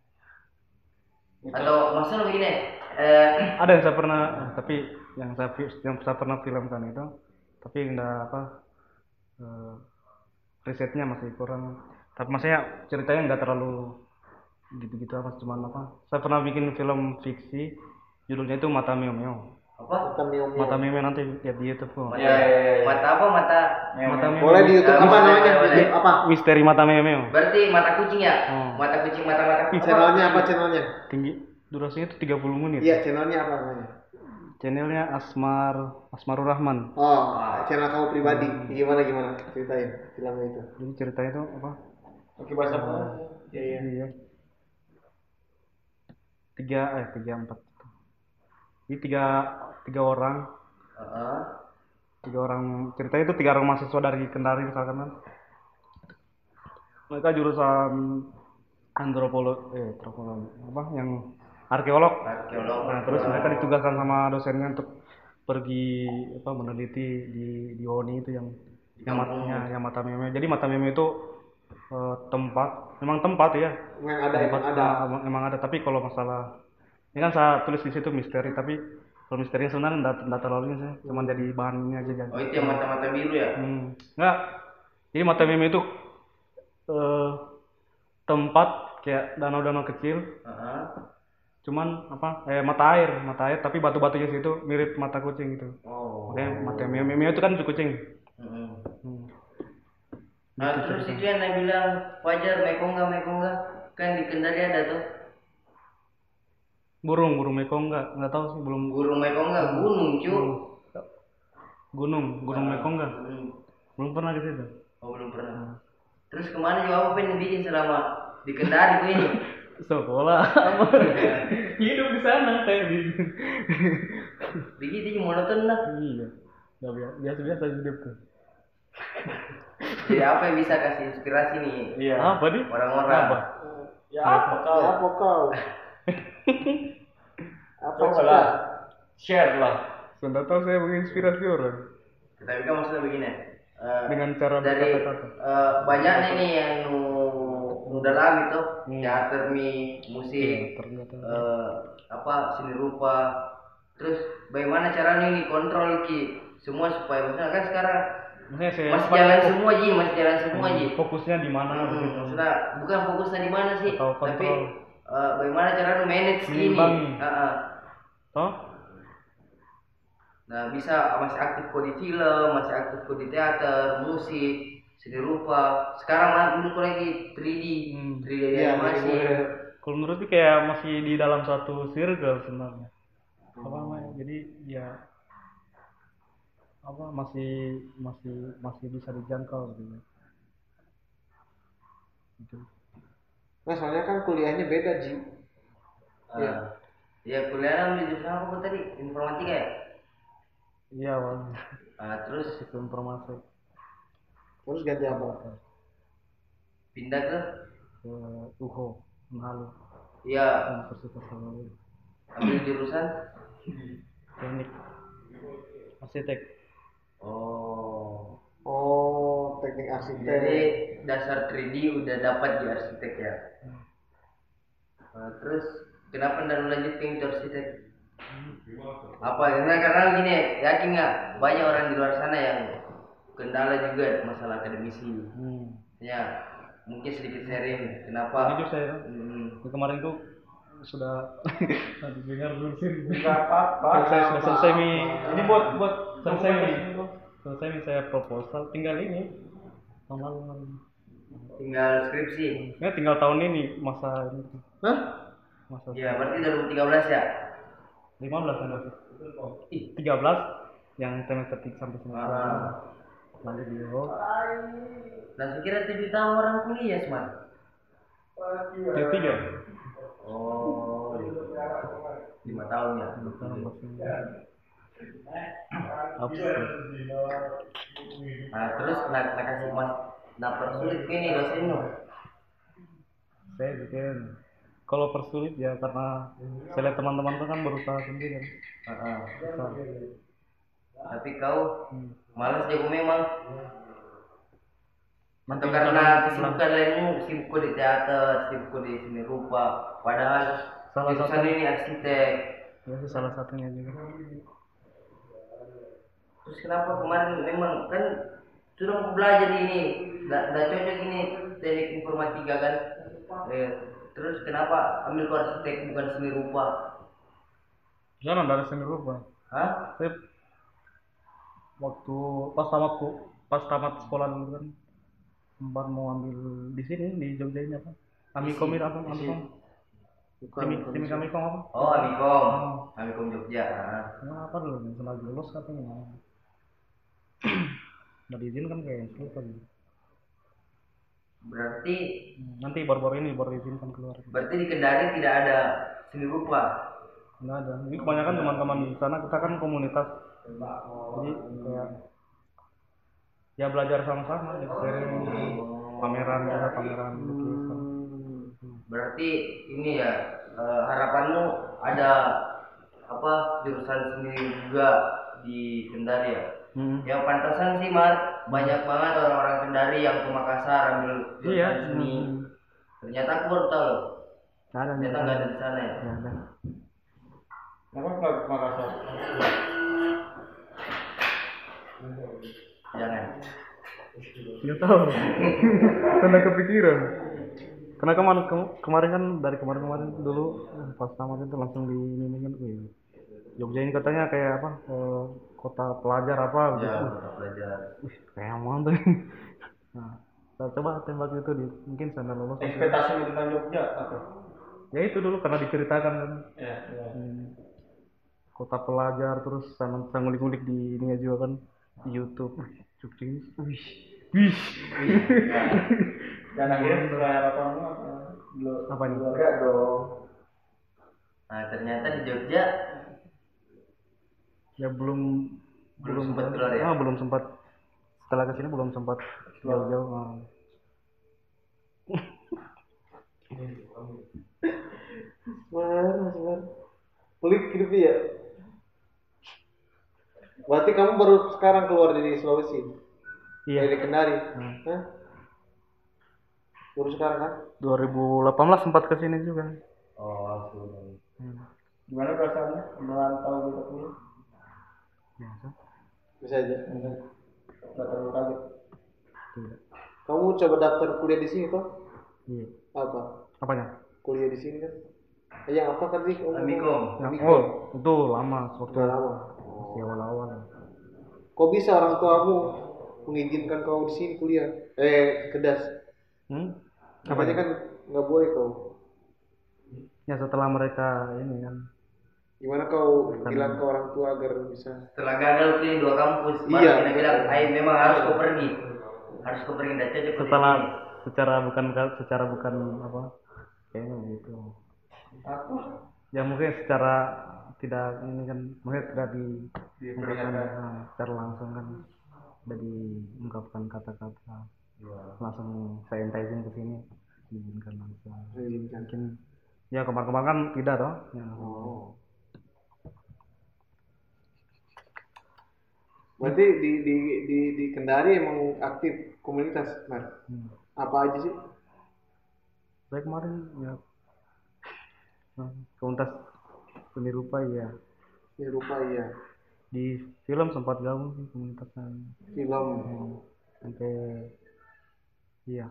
Atau maksudnya begini, eh, Ada yang saya pernah, eh, tapi yang saya yang saya pernah filmkan itu, tapi nggak apa eh, risetnya masih kurang. Tapi maksudnya ceritanya nggak terlalu gitu-gitu apa, cuman apa? Saya pernah bikin film fiksi, judulnya itu Mata Meo Meo. Apa? Mata Mio Mio. Mata Meo nanti lihat di YouTube kok. Mata, Iya, iya, iya. mata apa? Mata Mata Meo. Boleh di YouTube Eh, apa namanya? boleh. Apa? Misteri Mata Meo Meo. berarti mata kucing ya? Oh. Mata kucing, mata-mata apa? Channelnya apa channelnya? Tinggi durasinya itu 30 menit. Iya channelnya apa namanya? Channelnya Asmar Asmarul Rahman. Oh, channel kamu pribadi. Gimana gimana? Ceritain filmnya itu. Jadi ceritanya itu apa? oke bahasa apa iya. Iya. Tiga eh tiga empat. Jadi tiga tiga orang Heeh. tiga orang ceritanya itu tiga orang mahasiswa dari Kendari misalkan kan. Mereka jurusan antropologi eh antropologi apa yang arkeolog. Arkeolog. Nah, terus mereka ditugaskan sama dosennya untuk pergi apa meneliti di di Woni itu yang yang, mat- kampung. ya, yang mata meme jadi mata meme itu eh, tempat memang tempat ya Memang ada emang tempat ada. ah, emang, emang ada tapi kalau masalah ini kan saya tulis di situ misteri tapi kalau misterinya sebenarnya enggak, enggak terlalu ini sih cuma jadi bahan ini aja jadi Oh itu yang mata-mata biru ya? Hmm, enggak. Jadi mata meme itu eh, tempat kayak danau-danau kecil, Heeh. cuman apa? Eh mata air, mata air tapi batu-batunya situ mirip mata kucing gitu. Oh. Makanya mata meme, meme itu kan kucing. Heeh. Hmm. Nah terus itu yang saya bilang Fajar Mekongga Mekongga kan di Kendari ada tuh Burung, burung mekong enggak? Enggak tahu sih belum Gunung Mekongga gunung cu. gunung, gunung mekong enggak? Hmm. Belum pernah ke situ. Oh belum pernah. Terus ke mana juga apa pengen bikin selama di Kendari tuh ini? Sekolah hidup di sana kayak gitu. Begitu monoton lah. iya. Enggak biasa, biasa-biasa hidup tuh. Jadi apa yang bisa kasih inspirasi nih Iya. Apa nih? orang-orang? Apa? Ya apa kau? Ya, apa kau? apa lah. Share lah. Sudah tahu saya menginspirasi orang Tapi kan maksudnya begini. eh, dengan cara dari berkata-kata. eh, banyak nih yang nu nu dalam itu Hmm. teater mi musik Ternyata. eh, apa seni rupa terus bagaimana caranya ini kontrol ki semua supaya maksudnya kan sekarang Maksudnya saya masih jalan semua ji masih jalan semua ji fokusnya di mana Hmm, begitu. maksudnya bukan fokusnya di mana sih tapi eh, bagaimana caranya manage ini Mengimbangi. Heeh. Toh? Nah bisa masih aktif kok di film, masih aktif kok di teater, musik, seni rupa. Sekarang kok lagi 3D, Hmm. 3D Iya, animasi. jadi Kalau menurut sih kayak masih di dalam satu circle sebenarnya. Apa namanya? Jadi ya apa masih masih masih bisa dijangkau gitu. ya. Gitu. Nah, soalnya kan kuliahnya beda, Ji. Iya. Ah. Ya kuliah ambil jurusan apa kok tadi? Informatika ya? Iya, awalnya Ah, terus sistem informasi Terus ganti apa? pindah ke ke UHO Manado ya Universitas Samarinda. ambil jurusan Teknik arsitek. oh Oh, teknik arsitek. jadi dasar 3D udah dapat di arsitek ya Nah, terus kenapa lu lanjutin ke arsitek apa karena karena gini yakin nggak banyak orang di luar sana yang kendala juga masalah akademisi Hmm. ya mungkin sedikit sharing kenapa Jujur saya Hmm, Ini kemarin tuh sudah dengar dulu sih. Enggak apa-apa. Selesai sudah selesai mi. Ini buat buat selesai mi. Selesai mi saya proposal tinggal ini. Tahun lalu kan. tinggal skripsi Ya tinggal tahun ini masa ini. Hah? Masa ya berarti 2013 ya 15 kan. Ih. 13 yang semester tiga sampai semester Ah. lanjut di Euro. nah saya kira tujuh tahun orang kuliah smart Tiga tiga. oh lima tahun ya Absurd. nah terus nak nak kasih mas nah persulit ini dosen lu Saya bikin kalau persulit ya karena saya lihat teman-teman tuh kan berusaha sendiri kan. Heeh. Besar. tapi kau Hmm. malas jago memang atau karena kesibukan lainmu sibuk di teater sibuk di seni rupa padahal Salah satu- ini arsitek Ya salah satunya juga. Terus kenapa kemarin memang kan sudah mau belajar ini nggak cocok ini teknik informatika kan eh, terus kenapa ambil arsitek bukan seni rupa Jangan dari seni rupa. Hah? Saya waktu pas tamat ku- pas tamat sekolah dulu kan sempat mau ambil di sini di Jogja ini apa? Amikom itu apa? Amikom. Bukan, simi Amikom apa? Oh, Amikom. Oh. Amikom Jogja. ah. Nah, apa dulu yang lagi lulus katanya. Nggak diizinkan kayak itu kan. Berarti Hmm, Nanti baru-baru ini baru diizinkan keluar. berarti di Kendari tidak ada seni rupa. Nggak ada. Ini kebanyakan teman-teman di sana kita kan komunitas. Jadi kayak ya belajar sama-sama, ya, sharing pameran juga pameran lukisan. Berarti ini ya eh, harapanmu ada apa jurusan seni juga di Kendari ya. Hmm. Ya pantasan sih Mar, banyak banget orang-orang Kendari yang ke Makassar ambil jurusan Iya. seni. Hmm. Ternyata aku baru tahu ada, Ternyata nggak ada di sana ya. Nggak ada. Kenapa nggak ke Makassar? Jangan. Nggak tahu. Karena kepikiran. Karena kemarin kem- kemarin kan dari kemarin-kemarin dulu pas tamat itu langsung di ini kan Jogja ini katanya kayak apa eh, kota pelajar apa Ya, gitu. mata pelajar. Wih, kayak mantap. Nah, kita coba tembak itu di mungkin sana lolos. Ekspektasi tentang Jogja apa? Ya itu dulu karena diceritakan kan. Ya, ya. Hmm, kota pelajar terus sama saya ngulik-ngulik di ini juga kan di YouTube. Wih, Jogja ini. Wih. Wih. Dan akhirnya setelah harapanmu apa? Belum. Apa nih? Enggak dong. Nah, ternyata di Jogja ya belum Belum sempat keluar ya? Ah, belum sempat setelah ke sini belum sempat jauh-jauh ah. Mana, Mas? Pelik hidupnya ya. Berarti kamu baru sekarang keluar dari Sulawesi? iya Dari Kendari? Hmm. Hah? Baru sekarang kan? 2018 sempat ke sini juga oh langsung. hmm. Gimana perasaannya merantau gitu pulang? Biasa Bisa aja. Nggak terlalu kaget. tidak Kamu coba daftar kuliah di sini toh? iya Apa? apanya Kuliah di sini kan? Eh, Yang apa tadi? ngomong? Amikom. yang Amikom. oh itu lama waktu lama. di awal-awal Kok bisa orang tuamu mengizinkan kau di sini kuliah? Eh, kedas. hmm? Katanya kan nggak boleh kau. ya setelah mereka ini kan Gimana kau bilang ke orang tua agar bisa? Setelah gagal tuh dua kampus, Iya. kita bilang, "Ay, memang harus kau pergi. Harus kau pergi tidak cocok setelah sini." secara bukan secara bukan apa kayaknya gitu Apa? ya mungkin secara tidak ini kan mungkin tidak di ungkapkan nah, secara langsung kan tidak diungkapkan kata-kata langsung saya entisin ke sini diizinkan langsung mungkin ya kemarin-kemarin kan tidak toh ya. Oh. Berarti di di di di Kendari emang aktif komunitas, Mar. Hmm. Apa aja sih? saya kemarin ya nah, komunitas seni rupa ya Ya rupa iya. di film sempat gabung sih komunitasnya Film. Hmm. sampai iya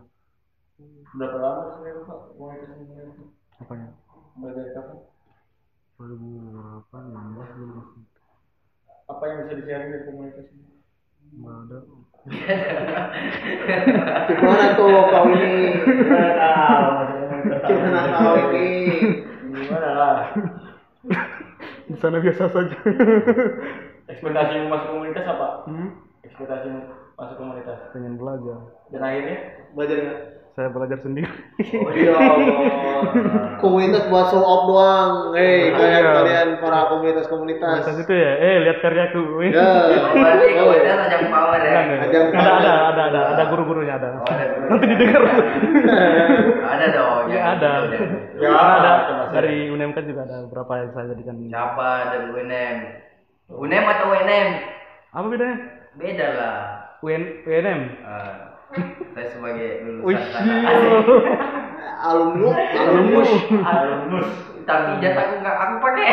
Berapa lama sih Pak? Komunitas ini? apanya Dari kapan? 2000 berapa 16 dulu masih Apa yang bisa di-sharing dari komunitas ini? nggak ada Gimana tuh kau ini? Gimana kau ini? Gimana lah? di sana biasa saja Ekspektasimu masuk komunitas apa? hmm? Ekspektasimu masuk komunitas. pengen belajar Dan akhirnya Belajar nggak? Saya belajar sendiri Oh iya. komunitas buat show off doang. Hei, kalian Iya. kalian para komunitas-komunitas. komunitas itu ya eh lihat karyaku. Ya. Oh, berarti kau Oh, udah ajang power ya. Ajang ada power. ada ada ada ada guru-gurunya ada Oh, ada guru. nanti didengar Ada dong. ya ada. Ya, Karena ada dari UNMK juga ada beberapa yang saya jadikan Siapa dari UNM? UNM atau UNM? apa bedanya Beda lah. UN UNM Ah, saya sebagai lulusan tanah. Alumnus, alumnus. alumnus. Tapi jasa aku nggak aku pakai.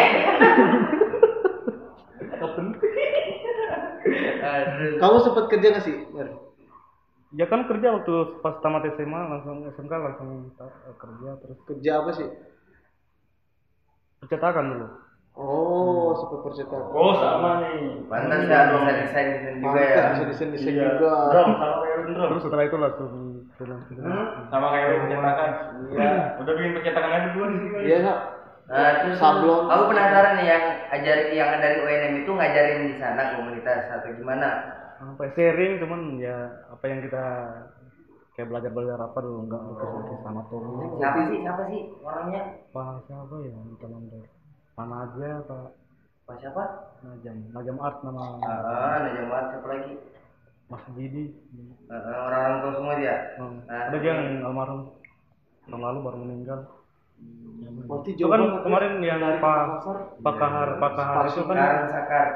Kamu sempat kerja nggak sih? Ya kan kerja waktu pas tamat SMA langsung SMK langsung ta- kerja terus Kerja apa sih? percetakan dulu Oh, sempat percetakan. Oh sama nih. Pantas ya bisa desain desain juga ya. Bisa desain-desain Iya. juga. Drum sama drum. terus setelah itu langsung film film Sama kayak Erwin percetakan. Iya. Udah bikin percetakan aja duluan di sini. Iya, Kak. Nah, terus Sablon. aku penasaran nih yang ajarin yang dari UNM itu ngajarin di sana komunitas atau gimana? apa sharing cuman ya apa yang kita kayak belajar belajar apa dulu nggak lukis lukis anatomi Siapa sih? Siapa sih orangnya? apa siapa ya lupa nama mana aja apa Pak siapa? najam najam art nama Ah, Najam Mat, siapa lagi? Mas Didi Ah, ah, orang-orang tua semua dia. Hmm. Nah, ada juga yang almarhum tahun lalu baru meninggal Berarti itu kan ya. kemarin yang Dari pak Makassar. pakahar pakahar itu kan sakar.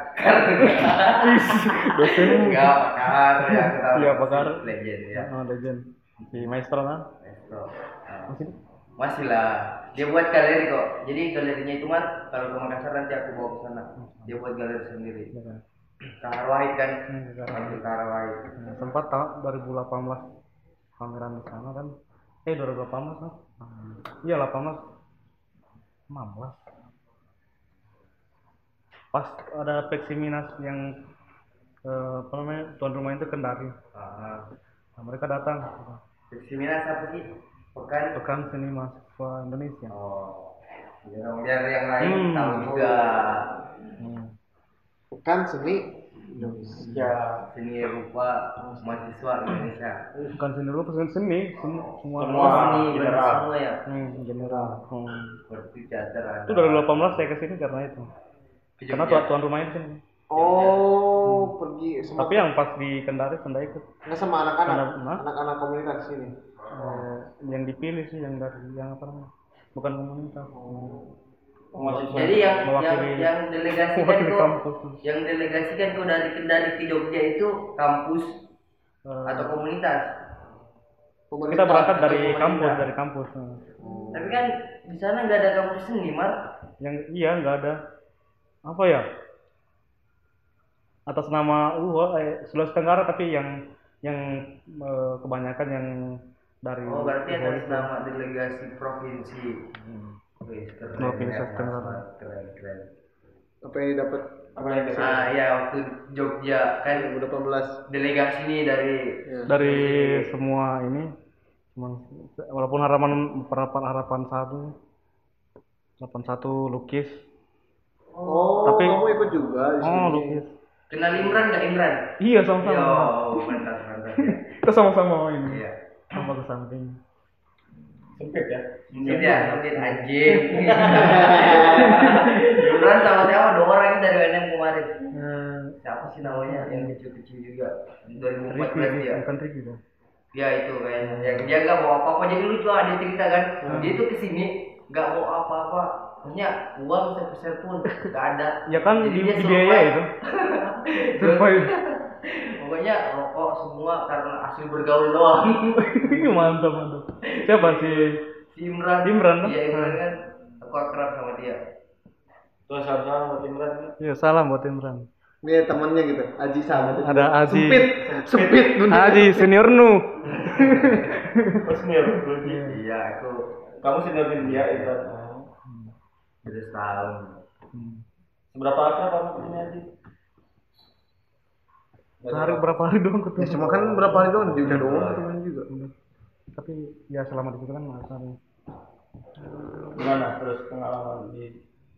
dosen Enggak, pakar ya kita Iya, pakar. Legend ya. oh, legend si maestro kan Maestro. Nah, masih Masih lah. Dia buat galeri kok. Jadi galerinya itu mah kalau ke Makassar nanti aku bawa ke sana. Dia buat galeri sendiri. Ya kan? Hmm, Kahar Wahid. Nah, sempat tahun 2018 pameran di sana kan eh 2018 kan iya 18 16 pas ada Peksiminas yang eh, apa namanya tuan rumah itu kendari Ah. nah, mereka datang Seminar apa sih? Pekan. pekan seni mahasiswa Indonesia Oh. Biar biar yang lain Hmm. tahu juga. hmm. Pekan seni Indonesia. Seni rupa mahasiswa Indonesia. bukan seni dulu seni seni sem- semua Semua seni general. semua ya. hmm, general hmm. Teater ada. itu 2018 saya ke sini karena itu karena tuan, tuan rumahnya sini Oh, pergi sama tapi yang pas di Kendari nggak ikut nggak sama anak-anak, anak-anak komunitas sini. Eh, yang dipilih sih yang dari yang apa namanya bukan komunitas mahasiswa Jadi yang yang yang delegasikan kok kampus yang delegasikan kok dari Kendari ke Jogja itu kampus Eh, atau komunitas. kita berangkat dari komunitas. kampus dari kampus eh. Tapi kan di sana nggak ada kampus seni, Mar. yang iya nggak ada apa ya atas nama uh eh, Sulawesi Tenggara tapi yang yang eh, kebanyakan yang dari Oh, berarti UHO atas nama delegasi provinsi. Hmm. Wih, keren, Provinsi keren, Tenggara. keren, keren. Apa yang didapat? apa yang bisa Ah, ya waktu Jogja kan 2018. delegasi nih dari dari semua ini cuma walaupun harapan harapan harapan satu harapan satu lukis Oh, Tapi- kamu ikut juga di sini. oh lukis kenal Imran nggak Imran? iya sama-sama Yo, mantap mantap. ya. kita sama-sama ini Iya. sama ke samping sempit ya Sempit ya, sempit anjing. Imran sama siapa? Dua orang ini dari UNM kemarin. Eh, Siapa sih namanya yang kecil-kecil juga? 2014 Ricky ya. bukan Ricky dah Ya itu kayaknya. Yang dia nggak bawa apa-apa jadi lucu dia cerita kan. Dia tuh ke sini nggak bawa apa-apa. Punya uang sepeser pun nggak ada. ya kan Jadi di, dia itu survive Pokoknya rokok semua karena hasil bergaul doang. mantap mantap siapa sih si Imran. Imran, kan? Iya Imran kan. Aku akrab sama dia. terus sama buat Imran ya salam buat Imran Ini temannya gitu, Aji sama. ada Aji Sempit, sempit. Aji senior nu terus senior Iya aku kamu seniorin dia Imran udah setahun. seberapa akrab kamu sini aja sehari berapa hari doang ketemu? Ya cuma kan berapa hari doang, dia udah doang temen juga. tapi ya selama di situ kan nggak sehari gimana? Terus pengalaman di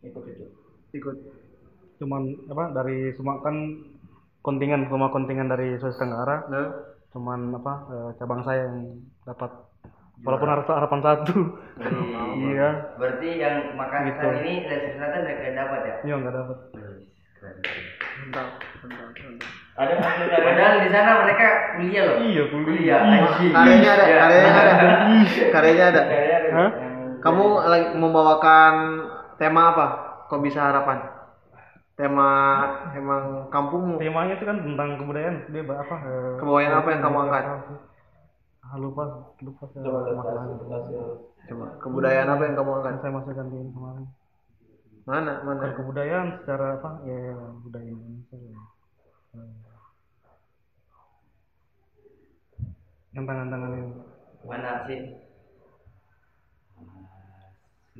ikut itu? Ikut. cuman apa dari semua kan kontingen semua kontingen dari Sulawesi Tenggara. Nah, cuman apa eh, cabang saya yang dapat. Walaupun harus harapan satu. Iya. Berarti yang Makassar Gitu. ini Sulawesi Selatan nggak nggak dapat ya? iya nggak dapat. Keren. mantap, mantap, mantap. Ada Padahal di sana mereka kuliah loh. iya kuliah Kuliah anjing. Karyanya ada, Iya. karyanya ada. Karyanya ada. Kayaknya ada Hah? Kamu lagi membawakan tema apa? Kok bisa harapan? Tema emang kampungmu. temanya itu kan tentang kebudayaan dia apa eh, Kebudayaan apa yang kamu angkat? ah, lupa lupa saya coba hasil Coba, kebudayaan apa yang kamu angkat? Saya masukkan di ini kemarin Mana, mana? kebudayaan secara apa ya budaya Indonesia ya. Eh, yang tangan-tangan ini Mana sih?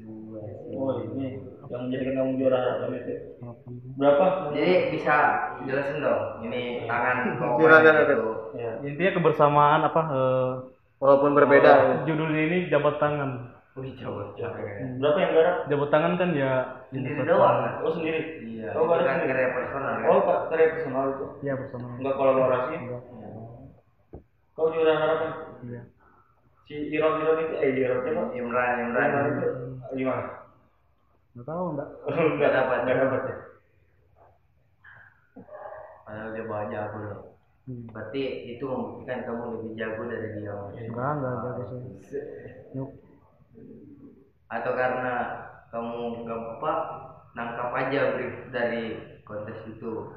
oh ini yang menjadikan kamu juara itu harapan berapa Jadi bisa jelasin dong. Ini tangan kau gitu. ya intinya kebersamaan apa eh, Walaupun berbeda. judulnya ini jabat tangan Wih coba coba. berapa yang garap jabat tangan kan ya Sendiri doang kan? oh sendiri Iya. Oh, itu kan sendiri. karya personal kan. oh karya personal itu iya bersama enggak kolaborasi Enggak. Kau juara harapan iya si Iron Iron itu eh Iron siapa Imran Imran. Iron itu gimana nggak tahu enggak enggak dapat enggak dapat ya Padahal dia bawa jago loh. Hmm. Berarti itu membuktikan kamu lebih jago dari dia. enggak enggak jago sih Yuk. atau karena kamu nggak apa nangkap aja brief dari kontes itu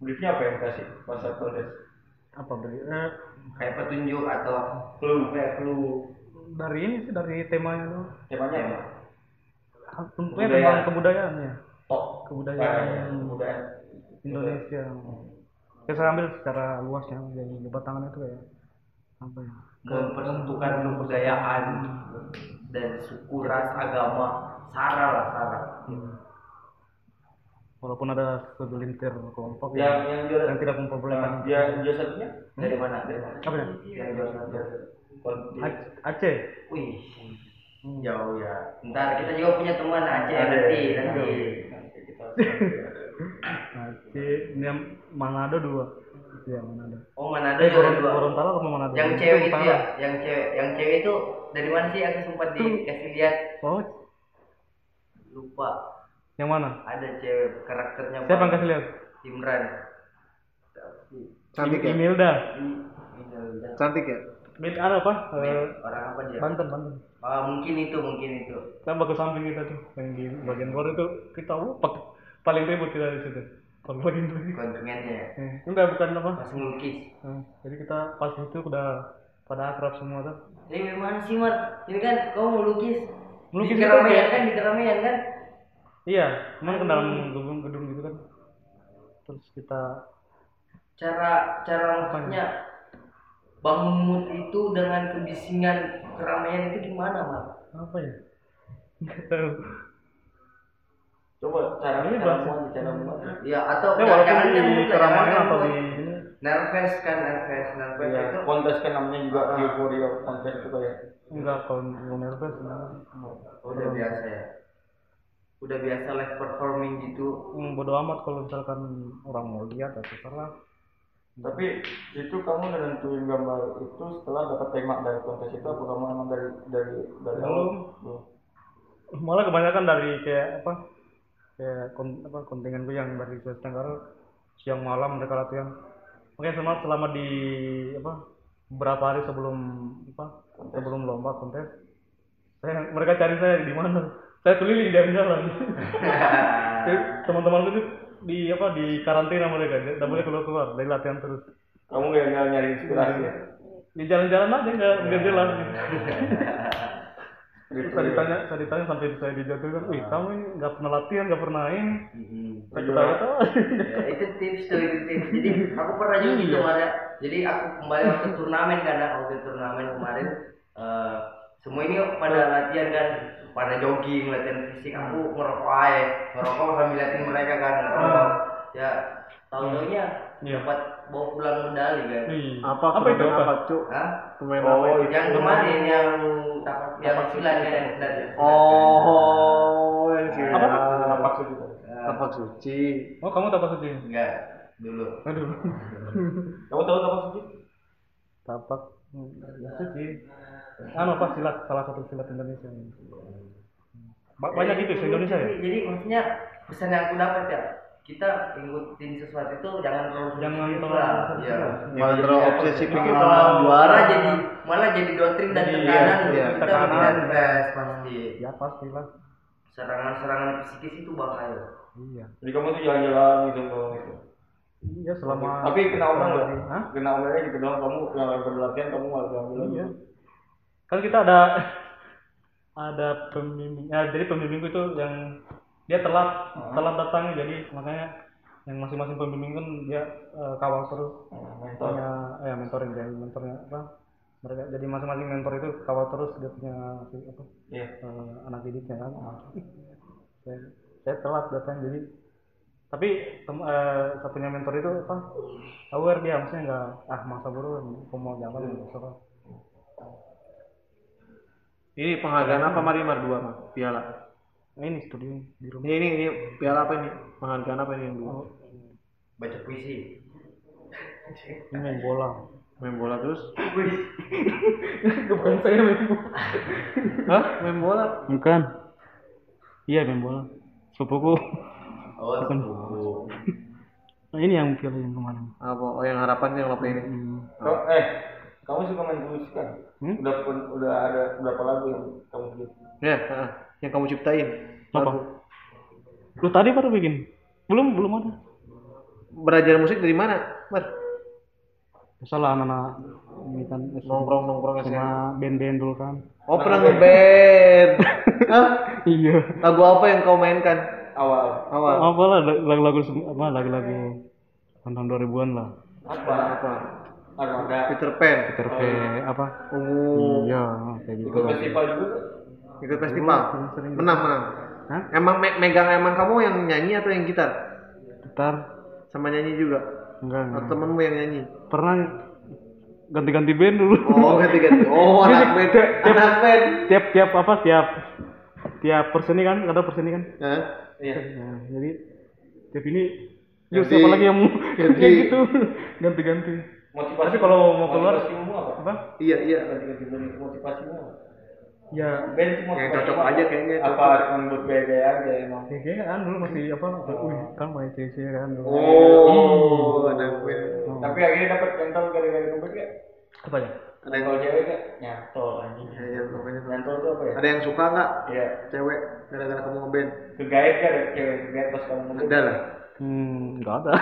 briefnya apa yang kasih pas kontes apa beri eh, kayak petunjuk atau clue kayak clue. Dari ini sih dari temanya tuh temanya apa? Tentunya tentang kebudayaan ya. Top Kebudayaan. kebudayaan. Indonesia. Ya saya ambil secara luasnya jadi lebat tangan itu kayak apa ya? Mempersatukan kebudayaan dan suku ras agama sara lah sara. Hmm. Walaupun ada segelintir kelompok yang yang juara. yang tidak memperbolehkan dia dia satunya? Dari mana? Dari mana? Apa ya? Yang juara satu. Kon- di- Ac- Aceh wih. Jauh ya ntar kita juga punya teman Aceh nanti nanti. Nanti kita Aceh ini yang Manado dua. Ya Manado. Oh Manado eh Goron- dua. Gorontalo apa Manado? Yang cewek itu ya? Yang cewek yang cewek itu dari mana sih? Aku sempat dikasih lihat. Oh. Lupa yang mana? Ada cewek karakternya siapa yang kasih lihat? Imran. Tapi, Cantik ya? Imelda. I- ini udah. Cantik ya? Bed ada apa? Eh, orang apa dia? Banten Banten. Ah, mungkin itu mungkin itu. Kan bagus samping kita tuh. Yang di bagian luar itu kita uh, pak- paling ribut kita di situ. Kalau bagian luar kontingennya eh, enggak bukan apa. Pas ngelukis. Eh, jadi kita pas itu udah pada akrab semua tuh. Ini gimana sih Mar? Ini kan kamu melukis Melukis di itu keramaian kan di keramaian kan iya cuman ke dalam gedung-gedung gitu kan. Terus kita cara cara maksudnya bangun mood itu dengan kebisingan keramaian itu gimana Mar? Apa ya? Nggak tahu. Coba cara Ini cara muat cara muat ya atau ya walaupun jangan kan di mood, keramaian kan atau mood. di ini. Nervous kan nervous nervous ya itu. kontes kan namanya juga Ah. euphoria kontes itu kayak. Enggak kalau nervous enggak. udah biasa ya udah biasa live performing gitu. Hmm, bodo amat kalau misalkan orang mau lihat atau terserah tapi itu kamu nentuin gambar itu setelah dapat tema dari kontes itu apa kamu emang dari dari dari Belum. awal? belum. Malah kebanyakan dari kayak apa kayak kon, apa kontingen gue yang dari Sulawesi Tenggara siang malam mereka latihan. Makanya selama selama di apa beberapa hari sebelum apa sebelum lomba kontes saya mereka cari saya di mana saya keliling jalan-jalan. Jadi, teman-teman itu di apa di karantina mereka. Tidak boleh keluar keluar dari latihan terus. Kamu nggak nyari inspirasi ya? Di jalan-jalan aja nggak nggak jelas. Dari Terus saya ditanya, saya ditanya sampai saya dijatuhkan, wih kamu ini nggak pernah latihan, nggak pernah ini. Saya ketawa-tawa. ya, itu tips tuh itu tips. Jadi aku pernah juga gitu ya. jadi aku kembali waktu turnamen karena waktu turnamen kemarin eh, semua ini pada latihan kan pada jogging latihan fisik aku ngerokok aja ngerokok sambil liatin mereka kan ngerokok ya tahu taunya Iya. dapat bawa pulang medali kan Wih, Apa? apa itu apa? Cuk? Pemain Oh, apa? itu? yang kemarin yang tapak yang silat kan yang silat. Oh, yang. Apa? itu Eh, Tapak suci. Oh kamu tapak suci? enggak dulu Aduh. kamu tahu apa sih tapak hmm, ya suci. Anu apa silat? Salah satu silat Indonesia. Ba- banyak gitu di Indonesia ya? jadi, maksudnya pesan yang aku dapat ya kita ikutin sesuatu itu jangan terlalu Jangan terlalu ya. Malah terlalu obsesi pengen Iya. juara. malah jadi malah jadi doktrin dan Jadi, tekanan iya, iya, kita tekanan. nervous pasti Ya pasti lah. serangan-serangan psikis itu bahaya Iya. jadi kamu tuh jalan-jalan gitu gitu Iya selama. tapi kena omel nggak Hah? kena omelnya gitu doang kamu yang lagi berlatihan kamu malah jalan-jalan Iya. Kan kita ada ada pembimbing. Ya, jadi pembimbing itu yang dia telat telat datangnya jadi makanya yang masing-masing pembimbing kan dia eh, kawal terus. Oh, mentor. Punya eh mentoring jadi mentornya apa? Mereka jadi masing-masing mentor itu kawal terus dia punya apa? Iya. Eh, anak didiknya kan. Saya, saya telat datang jadi tapi tem- eh, satunya mentor itu apa aware dia maksudnya nggak ah masa buru aku mau jalan nggak usah Ini penghargaan apa Mari Mar dua Mar? Piala. nah, ini studio di rumah Ini ini ini piala apa ini? Penghargaan apa ini yang dua? oh, baca puisi ini main bola Main bola terus? bukan saya main bola Hah? Main bola? bukan iya main bola sepupuku oh sepupu nah, ini yang piala yang kemarin Apa? Oh yang harapan yang lope ini. hmm. Oh, eh kamu suka main musik kan? Hmm? Udah pun- udah ada berapa lagu yang kamu bikin? Ya, heeh. yang kamu ciptain. Apa? Lagu. Lu tadi baru bikin? Belum, belum ada. Belajar musik dari mana, Mar? Salah anak-anak ini kan Nongkrong nongkrong sama band-band dulu kan. Oh pernah ngeband. Hah? Iya. Lagu apa yang kau mainkan Awal. awal? Apa lah lagu-lagu apa lagu-lagu tahun 2000-an lah. Apa? Apa? Ada ada. Peter Pan. Peter Pan apa? Oh, Iya, kayak gitu. Ikut festival juga ikut festival. sering. Menang menang. Hah? Emang me- megang emang kamu yang nyanyi atau yang gitar? Gitar Sama nyanyi juga? enggak, Atau enggak. temenmu yang nyanyi? Pernah ganti-ganti band dulu. Oh ganti-ganti. Oh anak band. Anak band. tiap-tiap apa tiap tiap perseni kan ada perseni kan Hah? Iya. Nah, jadi tiap ini yuk Ganti- siapa lagi yang mau ganti. kayak gitu ganti-ganti Motivasi. Tapi kalau mau keluar- motivasimu apa? apa Iya iya. Ganti-ganti band motivasimu apa? ya Band itu Yang motivasi cocok apa? aja kayaknya, Apa cocok. cuma buat gaya-gaya aja emang? ya kayaknya kan dulu masih apa wih kan banyak cewek kan dulu Oh anak band. Tapi akhirnya dapat nyantol gara-gara ngeband gak? apa ya Ada yang Nyantol cewek gak? Nyantol anjing. Ya, ya, pokoknya. Nyantol tuh apa ya? Ada yang suka nggak Iya. cewek gara-gara kamu ngeband? Kegait gak ada cewek kegait pas kamu ngeband? Ada lah. hmm nggak ada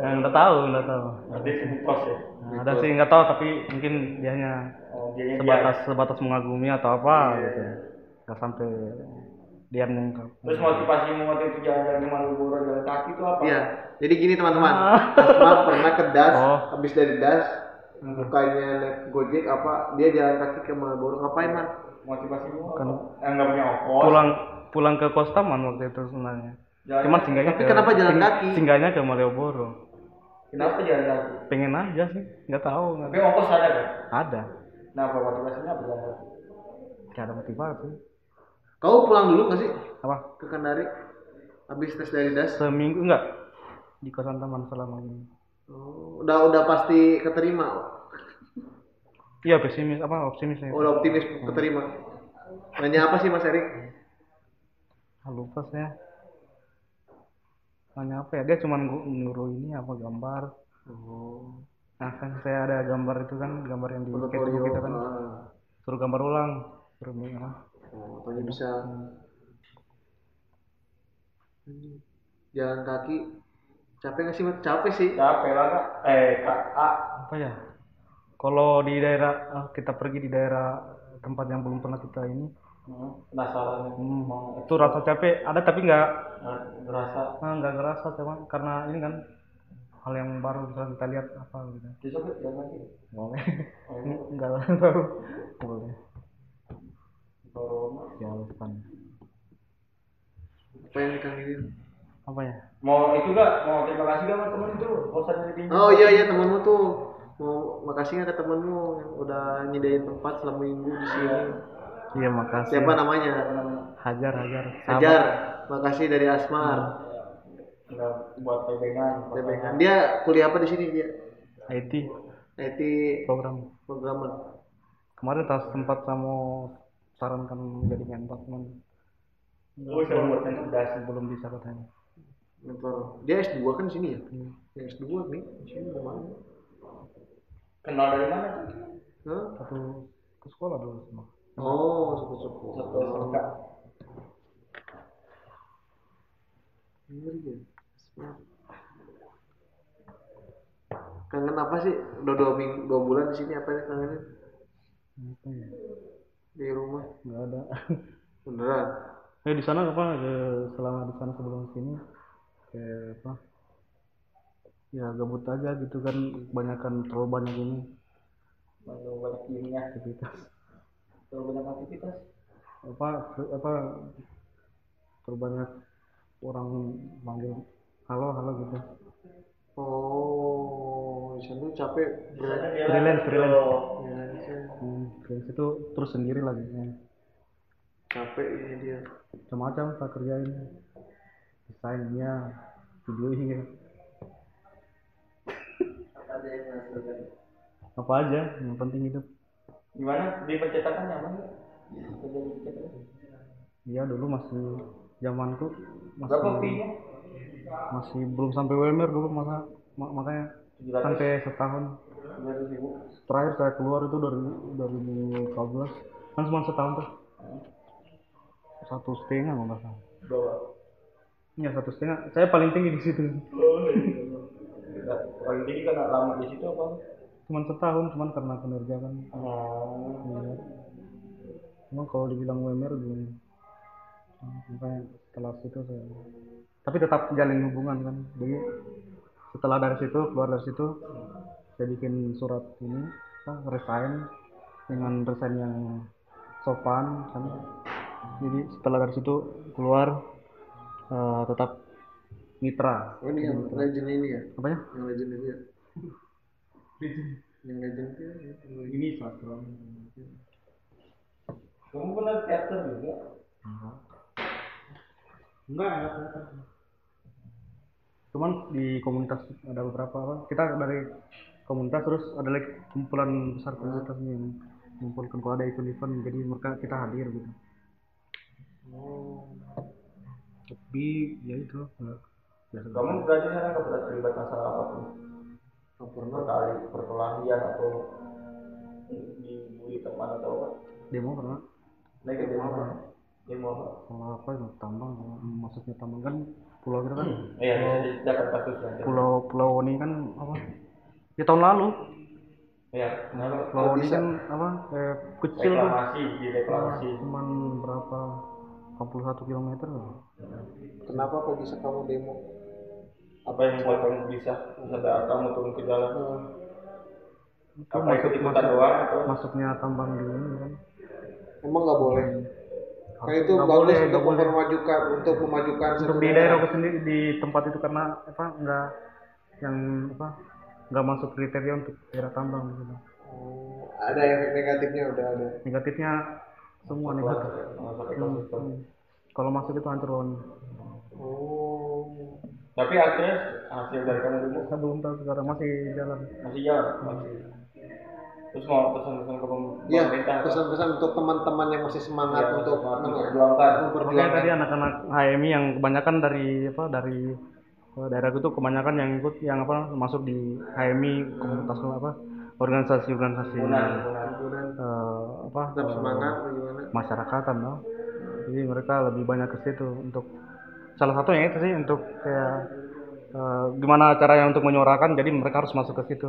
ya, nggak tahu nggak tahu Berarti sibuk pos ya? Nah, ada sih nggak tahu tapi mungkin dianya Oh, dia sebatas sebatas mengagumi atau apa gitu nggak sampai dia mengungkap Terus motivasimu waktu itu jalan-jalan ke Malioboro jalan kaki itu apa? Iya. Jadi gini teman-teman. Asma pernah ke das, Oh. habis dari das, bukannya naik gojek apa, dia jalan kaki ke Malboro. Ngapain man? Motivasimu apa? Kan Eh, nggak punya ongkos. pulang pulang ke Kostaman waktu itu sebenarnya Jalan cuman singgahnya Tapi ke kenapa jalan kaki? singgahnya ke Malioboro Kenapa jalan kaki? pengen aja sih nggak tahu nggak Tapi ongkos ada kan? ada Nah, apa motivasinya apa jalan kaki? nggak ada motivasi Kau pulang dulu nggak sih apa ke Kendari? Habis tes dari das? seminggu enggak di kosan teman selama ini Oh, udah udah pasti keterima. Iya pesimis apa optimis ya Oh, udah optimis keterima. Nanya apa sih Mas Erik? Ah, lupa saya nanya apa ya dia cuma nyuruh ini apa gambar Oh, nah kan saya ada gambar itu kan gambar yang di itu kan Ah. suruh gambar ulang suruh apa Oh, tanya bisa. Jalan kaki. Capek nggak sih? Mas? Capek sih. Capek lah kak. Eh, kak A. apa ya kalau di daerah ah, kita pergi di daerah tempat yang belum pernah kita ini Hmm, penasaran. hmm, Mau itu rasa capek ada tapi nggak eh, ngerasa. ah, nggak ngerasa cuman karena ini kan hal yang baru bisa kita lihat apa gitu Besok ya, jalan lagi. boleh Oh, ini nggak tahu boleh corona. jalan Apa yang dikangenin? apa ya Mau itu gak? Mau terima kasih gak sama temen itu? Oh iya iya temanmu tuh mau makasih nggak ke temanmu yang udah nyediain tempat selama minggu di sini. iya makasih Siapa namanya? hajar hajar Hajar. Makasih dari Asmar. Enggak buat pegangan. Tebengan. Dia kuliah apa di sini dia? IT IT program programmer. kemarin tas sempat kamu sarankan jadi mentor cuman Oh, saya buat cerdas. belum bisa katanya Mentor. Dia S2 kan di sini ya? Ya S2 nih, di sini ke mana? Kenal dari mana? Hah? satu ke sekolah dulu semua Oh. Satu SMK. Iya, iya. Asmar. Kangen apa sih? Udah dua minggu, dua bulan di sini apa yang kangenin apa ya di rumah? nggak ada Beneran? eh di sana apa ke selama di sana sebelum sini kayak apa ya gabut aja gitu kan kebanyakan terlalu banyak ini Terlalu banyak ininya. aktivitas Terlalu banyak aktivitas. apa apa terlalu banyak orang manggil halo halo gitu Oh, di sana capek freelance freelance Ya, sana. hmm, freelance itu terus sendiri lagi ya. capek ini dia. macam-macam tak kerjain desainnya videonya apa aja yang penting hidup Gimana? Di percetakan nyaman nggak? Kerja di percetakan. Iya dulu masih zamanku masih Berapa fee-nya? masih belum sampai WMR dulu masa ma- makanya 700. sampai setahun terakhir saya keluar itu dari 2014 kan cuma setahun tuh satu setengah nggak salah. Iya satu setengah saya paling tinggi di situ Nah, Paling tinggi kan lama di situ apa? cuma setahun cuman karena kinerja kan. Oh. iya. Cuma kalau dibilang WMR belum. Makanya setelah situ saya tapi tetap jalin hubungan kan. Jadi setelah dari situ keluar dari situ saya bikin surat ini apa, resign dengan resign yang sopan kan. Jadi setelah dari situ keluar eh, tetap mitra. Oh ini yang legend ini ya? apa ya? Yang legend itu ya? Yang legend itu ya? ini satu Kamu pernah teater juga? enggak. Enggak cuman di komunitas ada beberapa apa kita dari komunitas terus ada lagi kumpulan besar komunitas nih yang mengumpulkan kalau ada event-event jadi mereka kita hadir gitu. Tapi ya itu enggak Kamu berarti sana nggak pernah terlibat masalah apa pun? Nggak pernah. Berkali perkelahian atau dibully teman atau apa? demo pernah Lagi demo apa? Demo apa? kalau apa itu tambang maksudnya tambang kan pulau kita kan Iya, bisa diceritakan kasusnya. pulau pulau ini kan apa ya tahun lalu Iya, kenapa? pulau ini kan apa kayak kecil tuh Reklamasi, di reklamasi. cuman berapa 81 km Kenapa kok bisa kamu demo? Apa yang membuat kamu bisa sampai kamu turun ke jalan? itu Apa masuk ikut ikutan masuk doang atau? masuknya tambang ini kan Emang nggak boleh? Kan itu Nggak bagus boleh, untuk boleh. memajukan, untuk memajukan untuk di daerah aku sendiri di tempat itu karena apa enggak yang apa enggak masuk kriteria untuk daerah tambang gitu Oh, ada efek negatifnya udah ada. negatifnya semua negatif Masuk Hmm, ekosistem. hmm. kalau masuk itu hancur Oh. Tapi akhirnya hasil dari kamu demo saya belum tahu sekarang masih jalan masih jalan, masih. Terus mau pesan-pesan ke pem- Ya, pemerintah apa? pesan-pesan untuk teman-teman yang masih semangat Ya, untuk men- memperjuangkan. Makanya tadi anak-anak HMI yang kebanyakan dari apa dari eh, daerah itu kebanyakan yang ikut yang apa masuk di HMI komunitas apa organisasi-organisasi eh, apa tetap eh, semangat bagaimana? masyarakatan no? jadi mereka lebih banyak ke situ untuk salah satunya itu sih untuk kayak eh, gimana caranya untuk menyuarakan jadi mereka harus masuk ke situ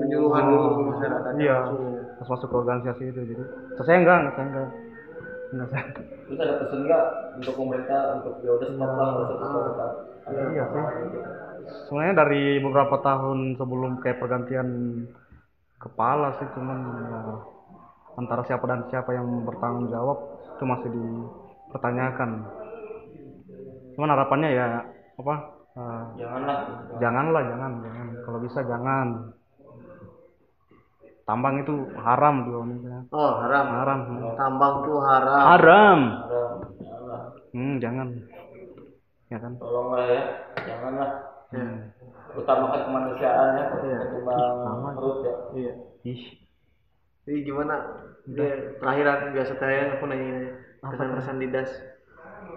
Penyuluhan dulu ke masyarakat. iya harus masuk ke organisasi itu jadi saya enggak saya enggak enggak saya Terus ada pesan nggak untuk pemerintah untuk ya udah nggak usah tetap ada Iya sih. gitu. sebenarnya dari beberapa tahun sebelum kayak pergantian kepala sih cuman ya, antara siapa dan siapa yang bertanggung jawab itu masih dipertanyakan cuman harapannya ya apa eh, Janganlah. janganlah jangan jangan kalau bisa jangan tambang itu haram Indonesia Oh, haram. haram Tambang tuh haram. haram janganlah. hmm, jangan ya kan Tolonglah ya, janganlah. hmm. Utamakan kemanusiaan ya, Iya. ketimbang sama. perut ya. Iya. ih Jadi gimana? Dia terakhiran biasa terakhir aku nanya pesan-pesan didas.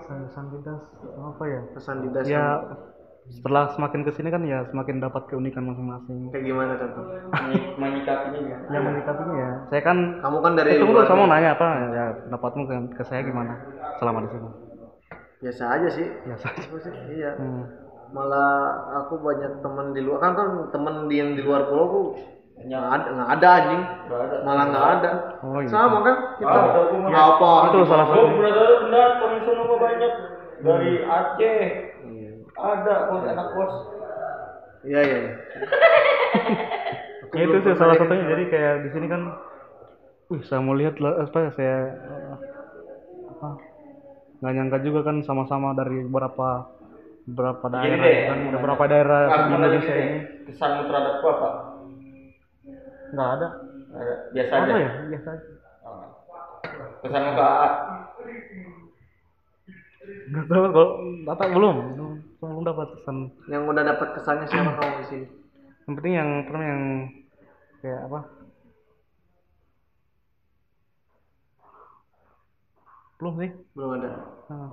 Pesan kita apa ya Pesan didas. ya setelah semakin ke sini kan ya semakin dapat keunikan masing-masing kayak gimana contoh? Menyi- Menyikapinya ya. ya menyikapinya ya saya kan Kamu kan dari itu dulu mau nih. nanya apa ya pendapatmu ke, ke saya gimana selama di sini biasa aja sih. ya Apa sih? Iya. hmm. Malah aku banyak teman di luar kan kan teman di yang di luar pulau Hanya nggak ada nggak ada anjing. nggak ada. Malah nggak ada. oh iya Sama kan kita. Mau- apa? itu salah satu brother, benar, komisioner mah banyak dari Aceh. Iya. Ada kos anak kos. Iya iya. ya itu sih salah satunya jadi kayak di sini kan wih saya mau lihat lah apa ya, saya apa nggak nyangka juga kan sama-sama dari beberapa beberapa daerah kan beberapa daerah di Indonesia ini Kesanmu terhadapku apa? Nggak ada. Biasa apa aja. ya biasa aja Oh. Kesanmu ke AA? nggak tahu kalau data belum belum belum dapat pesan Yang udah dapat kesannya siapa kamu di sini? yang penting yang pernah yang kayak apa belum sih Belum ada. Nah,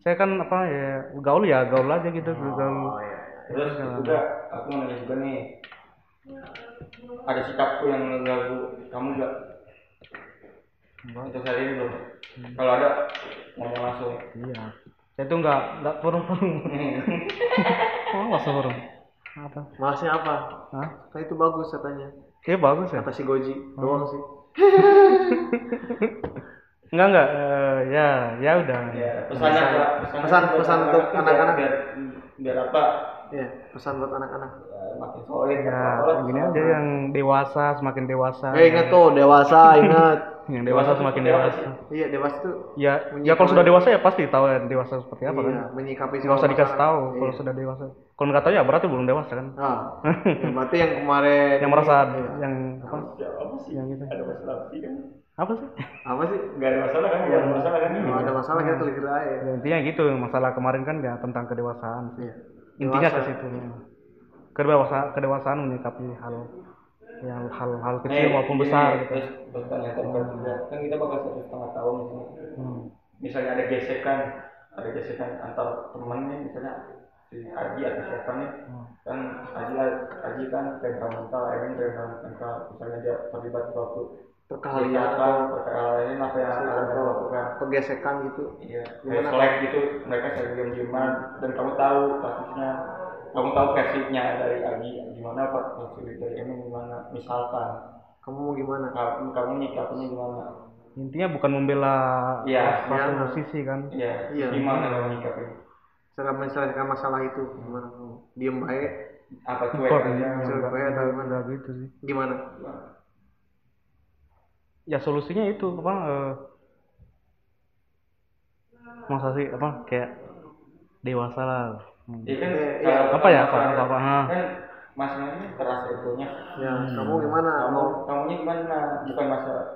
saya kan apa ya gaul ya gaul aja gitu gaul Oh iya. Terus juga aku mau nanya juga nih. Ada sikapku yang mengganggu kamu nggak? Untuk hari ini belum. Kalau ada ngomong langsung. Iya. Saya tuh nggak nggak forum forum oh nggak forum apa? Malasnya apa? Hah? Kan itu bagus katanya. Iya bagus ya? Kata si Goji. Doang sih. enggak enggak eh, ya ya udah. Ya Pesan- pesan- Pesannya buat pesan untuk anak-anak. biar biar apa? Iya, pesan buat anak-anak. Ya, makin solid ya Solid, gini solid. aja yang dewasa semakin dewasa. Eh ingat tuh dewasa, ingat. yang dewasa semakin Dewasa. dewasa Iya, dewasa tuh ya ya kalau sudah dewasa ya pasti tahu ya dewasa seperti apa kan. iya, menyikapi nggak usah dikasih tahu Iya. kalau sudah dewasa. Kalau nggak tahu ya berarti belum dewasa kan. Ah, ya, berarti yang kemarin yang merasa Iya. yang apa? Ya, apa sih? Yang itu. Ada masalah sih? Kan apa sih? Apa sih? nggak ada masalah kan? Nggak ada masalah kan? Kalau ada masalah kita telir aja. Ya, intinya gitu masalah kemarin kan ya tentang kedewasaan sih. Iya. intinya ke situ kedewasa kedewasaan menyikapi hal yang hal-hal kecil Eh, maupun ini, besar gitu. terus pertanyaan terkait juga. Kan kita bakal satu setengah tahun misalnya. Hmm. misalnya ada gesekan ada gesekan antar temennya misalnya si Aji atau siapa nih. Kan Aji Aji kan temperamental Emin temperamental. Misalnya dia terlibat suatu Perkalian misalkan atau perkalian apa yang dia lakukan. pergesekan gitu. iya kayak gitu mereka sering diam diaman dan kamu tahu kasusnya kamu tahu versinya dari Aji gimana pak versi dari Emin gimana misalkan Kamu mau gimana? kamu kamu nyikapinya gimana intinya bukan membela Iya, suatu iya. sisi kan iya Iya. gimana kamu nyikapinya Setelah menyelesaikan masalah itu gimana? kamu? Diem baik? apa cuek aja iya, Cuek baik atau enggak- gimana? gitu sih Gimana? ya solusinya itu apa eh, masa sih apa kayak dewasa lah Hmm. Iya kan Iya, kalau apa ya, apa- apa- apa, ha. kan masalahnya terasa egonya Ya, Hmm. kamu gimana? kamu kamunya gimana bukan masalah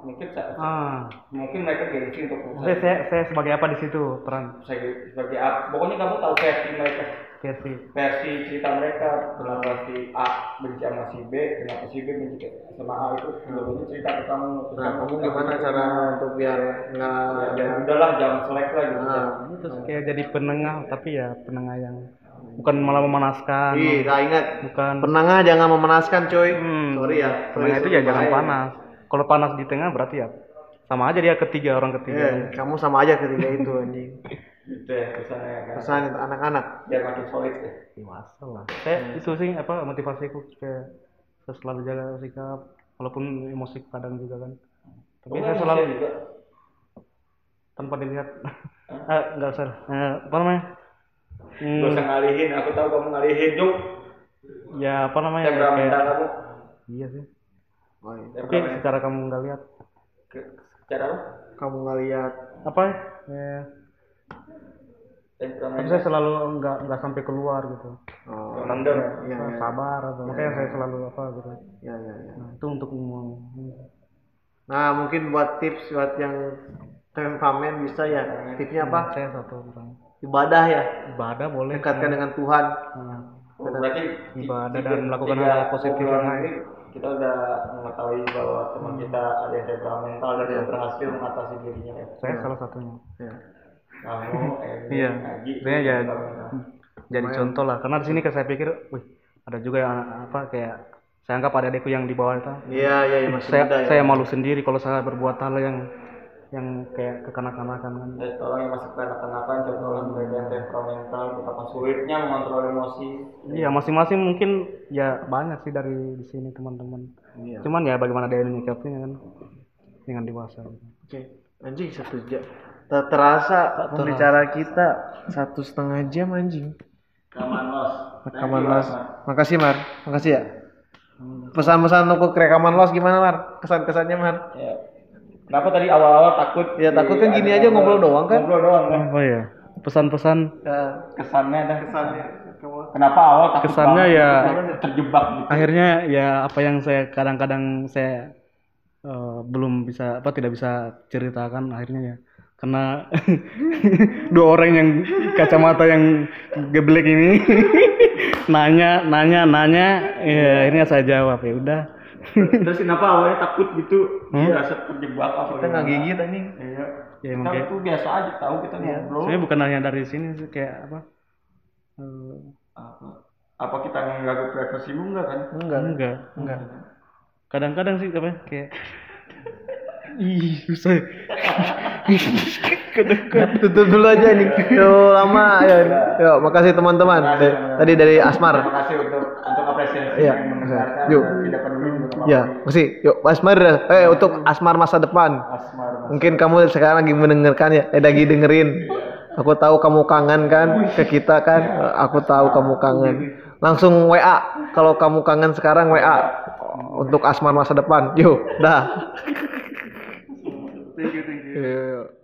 mungkin sa- ah mungkin mereka gengsi untuk saya, saya saya sebagai apa di situ peran sebagai, sebagai apa pokoknya kamu tahu versi mereka versi versi cerita mereka kenapa si A benci sama si B kenapa si B benci sama A itu seluruhnya cerita ke kamu Nah, kamu gimana cara untuk biar nggak ya, dan udahlah jangan selek lah gitu. Nah, terus kayak jadi penengah tapi ya penengah yang bukan malah memanaskan. Ih, tak ingat. bukan. Penengah jangan memanaskan, coy. Hmm, Sorry ya. penengah itu ya jangan panas. Kalau panas di tengah berarti ya sama aja dia ketiga orang ketiga. Iya, kamu sama aja ketiga itu anjing. gitu ya kesannya kan? Pesan untuk anak-anak. biar makin solid ya. Dewasa lah. Saya itu sih apa motivasiku supaya saya selalu jaga sikap walaupun emosi kadang juga kan. Tapi Kamu saya emang selalu sih juga. tanpa dilihat. Ah nggak usah Eh, apa namanya? Hmm, Gak usah ngalihin, aku tahu kamu ngalihin Juk ya apa namanya ya, Temperamental kayak kamu. Iya sih. Oh, iya. tapi secara kamu nggak lihat. Ke- Cara apa? Kamu nggak lihat. apa ya tapi Temperamental saya selalu nggak nggak sampai keluar gitu Oh, Mendem iya, iya. sabar atau makanya saya selalu apa gitu Ya, ya, ya. nah, itu untuk ngomong Nah, mungkin buat tips buat yang temperamen bisa ya. Tipsnya apa? saya satu orang Ibadah ya. ibadah boleh Dekatkan dengan Tuhan. Nah, Oh, berarti Ibadah dan melakukan tiga hal positif yang kita udah mengetahui bahwa teman kita ada yang temperamental dan dia berhasil mengatasi dirinya ya. saya salah satunya Ya. Kamu, Iya, saya ya jadi contoh lah. Karena di sini saya pikir, wih, ada juga yang apa kayak saya anggap ada adekku yang di bawah itu. Iya, iya, iya, masih Saya muda ya. saya malu sendiri kalau saya berbuat hal yang yang kayak kekanak-kanakan kan. Ya, tolong yang masuk ke anak-anakan, contohnya mereka yang temperamental, betapa sulitnya mengontrol emosi. Iya, masing-masing mungkin ya banyak sih dari di sini teman-teman. Iya. Cuman ya bagaimana dia menyikapinya kan dengan dewasa. gitu. Oke, anjing satu jam. Tak terasa pembicara kita satu setengah jam anjing. Rekaman los. Rekaman los. Makasih Mar, makasih ya. Pesan-pesan untuk rekaman los gimana Mar? Kesan-kesannya Mar? Ya. Kenapa tadi awal-awal takut? Ya, takut kan gini aja ngobrol doang kan? Ngobrol doang kan? Apa ya? Pesan-pesan Ya, Kesannya dah. kesannya. Kenapa awal takut Kesannya banget ya- terjebak gitu. akhirnya ya apa yang saya kadang-kadang saya eh, belum bisa apa tidak bisa ceritakan akhirnya ya karena dua orang yang kacamata yang geblek ini nanya nanya nanya ya akhirnya saya jawab ya udah Terus kenapa awalnya takut gitu? Hmm? Rasa terjebak apa kita nggak gigit anjing. Iya. Ya, kita mungkin- itu biasa aja tahu kita ngobrol. sebenarnya bukan hanya dari sini sih kayak apa eh, Apa? Apa kita mengganggu privasimu enggak kan? Enggak. enggak Enggak. kadang-kadang sih apa kayak ih susah Tutup dulu aja nih. Yo lama ya. Yo, makasih teman-teman. Makasih, Da- Tadi dari Asmar. Terima kasih untuk untuk apresiasi Iya, yang mendengarkan yuk. tidak peduli Ya, makasih. Yuk, Asmar. Eh, untuk Asmar masa depan. Asmar. Mungkin kamu sekarang lagi mendengarkan ya, eh lagi dengerin. Aku tahu kamu kangen kan ke kita kan. Eh, Aku tahu kamu kangen. Langsung WA. Kalau kamu kangen sekarang WA untuk Asmar masa depan. Yuk, dah. Thank you thank you Yuk.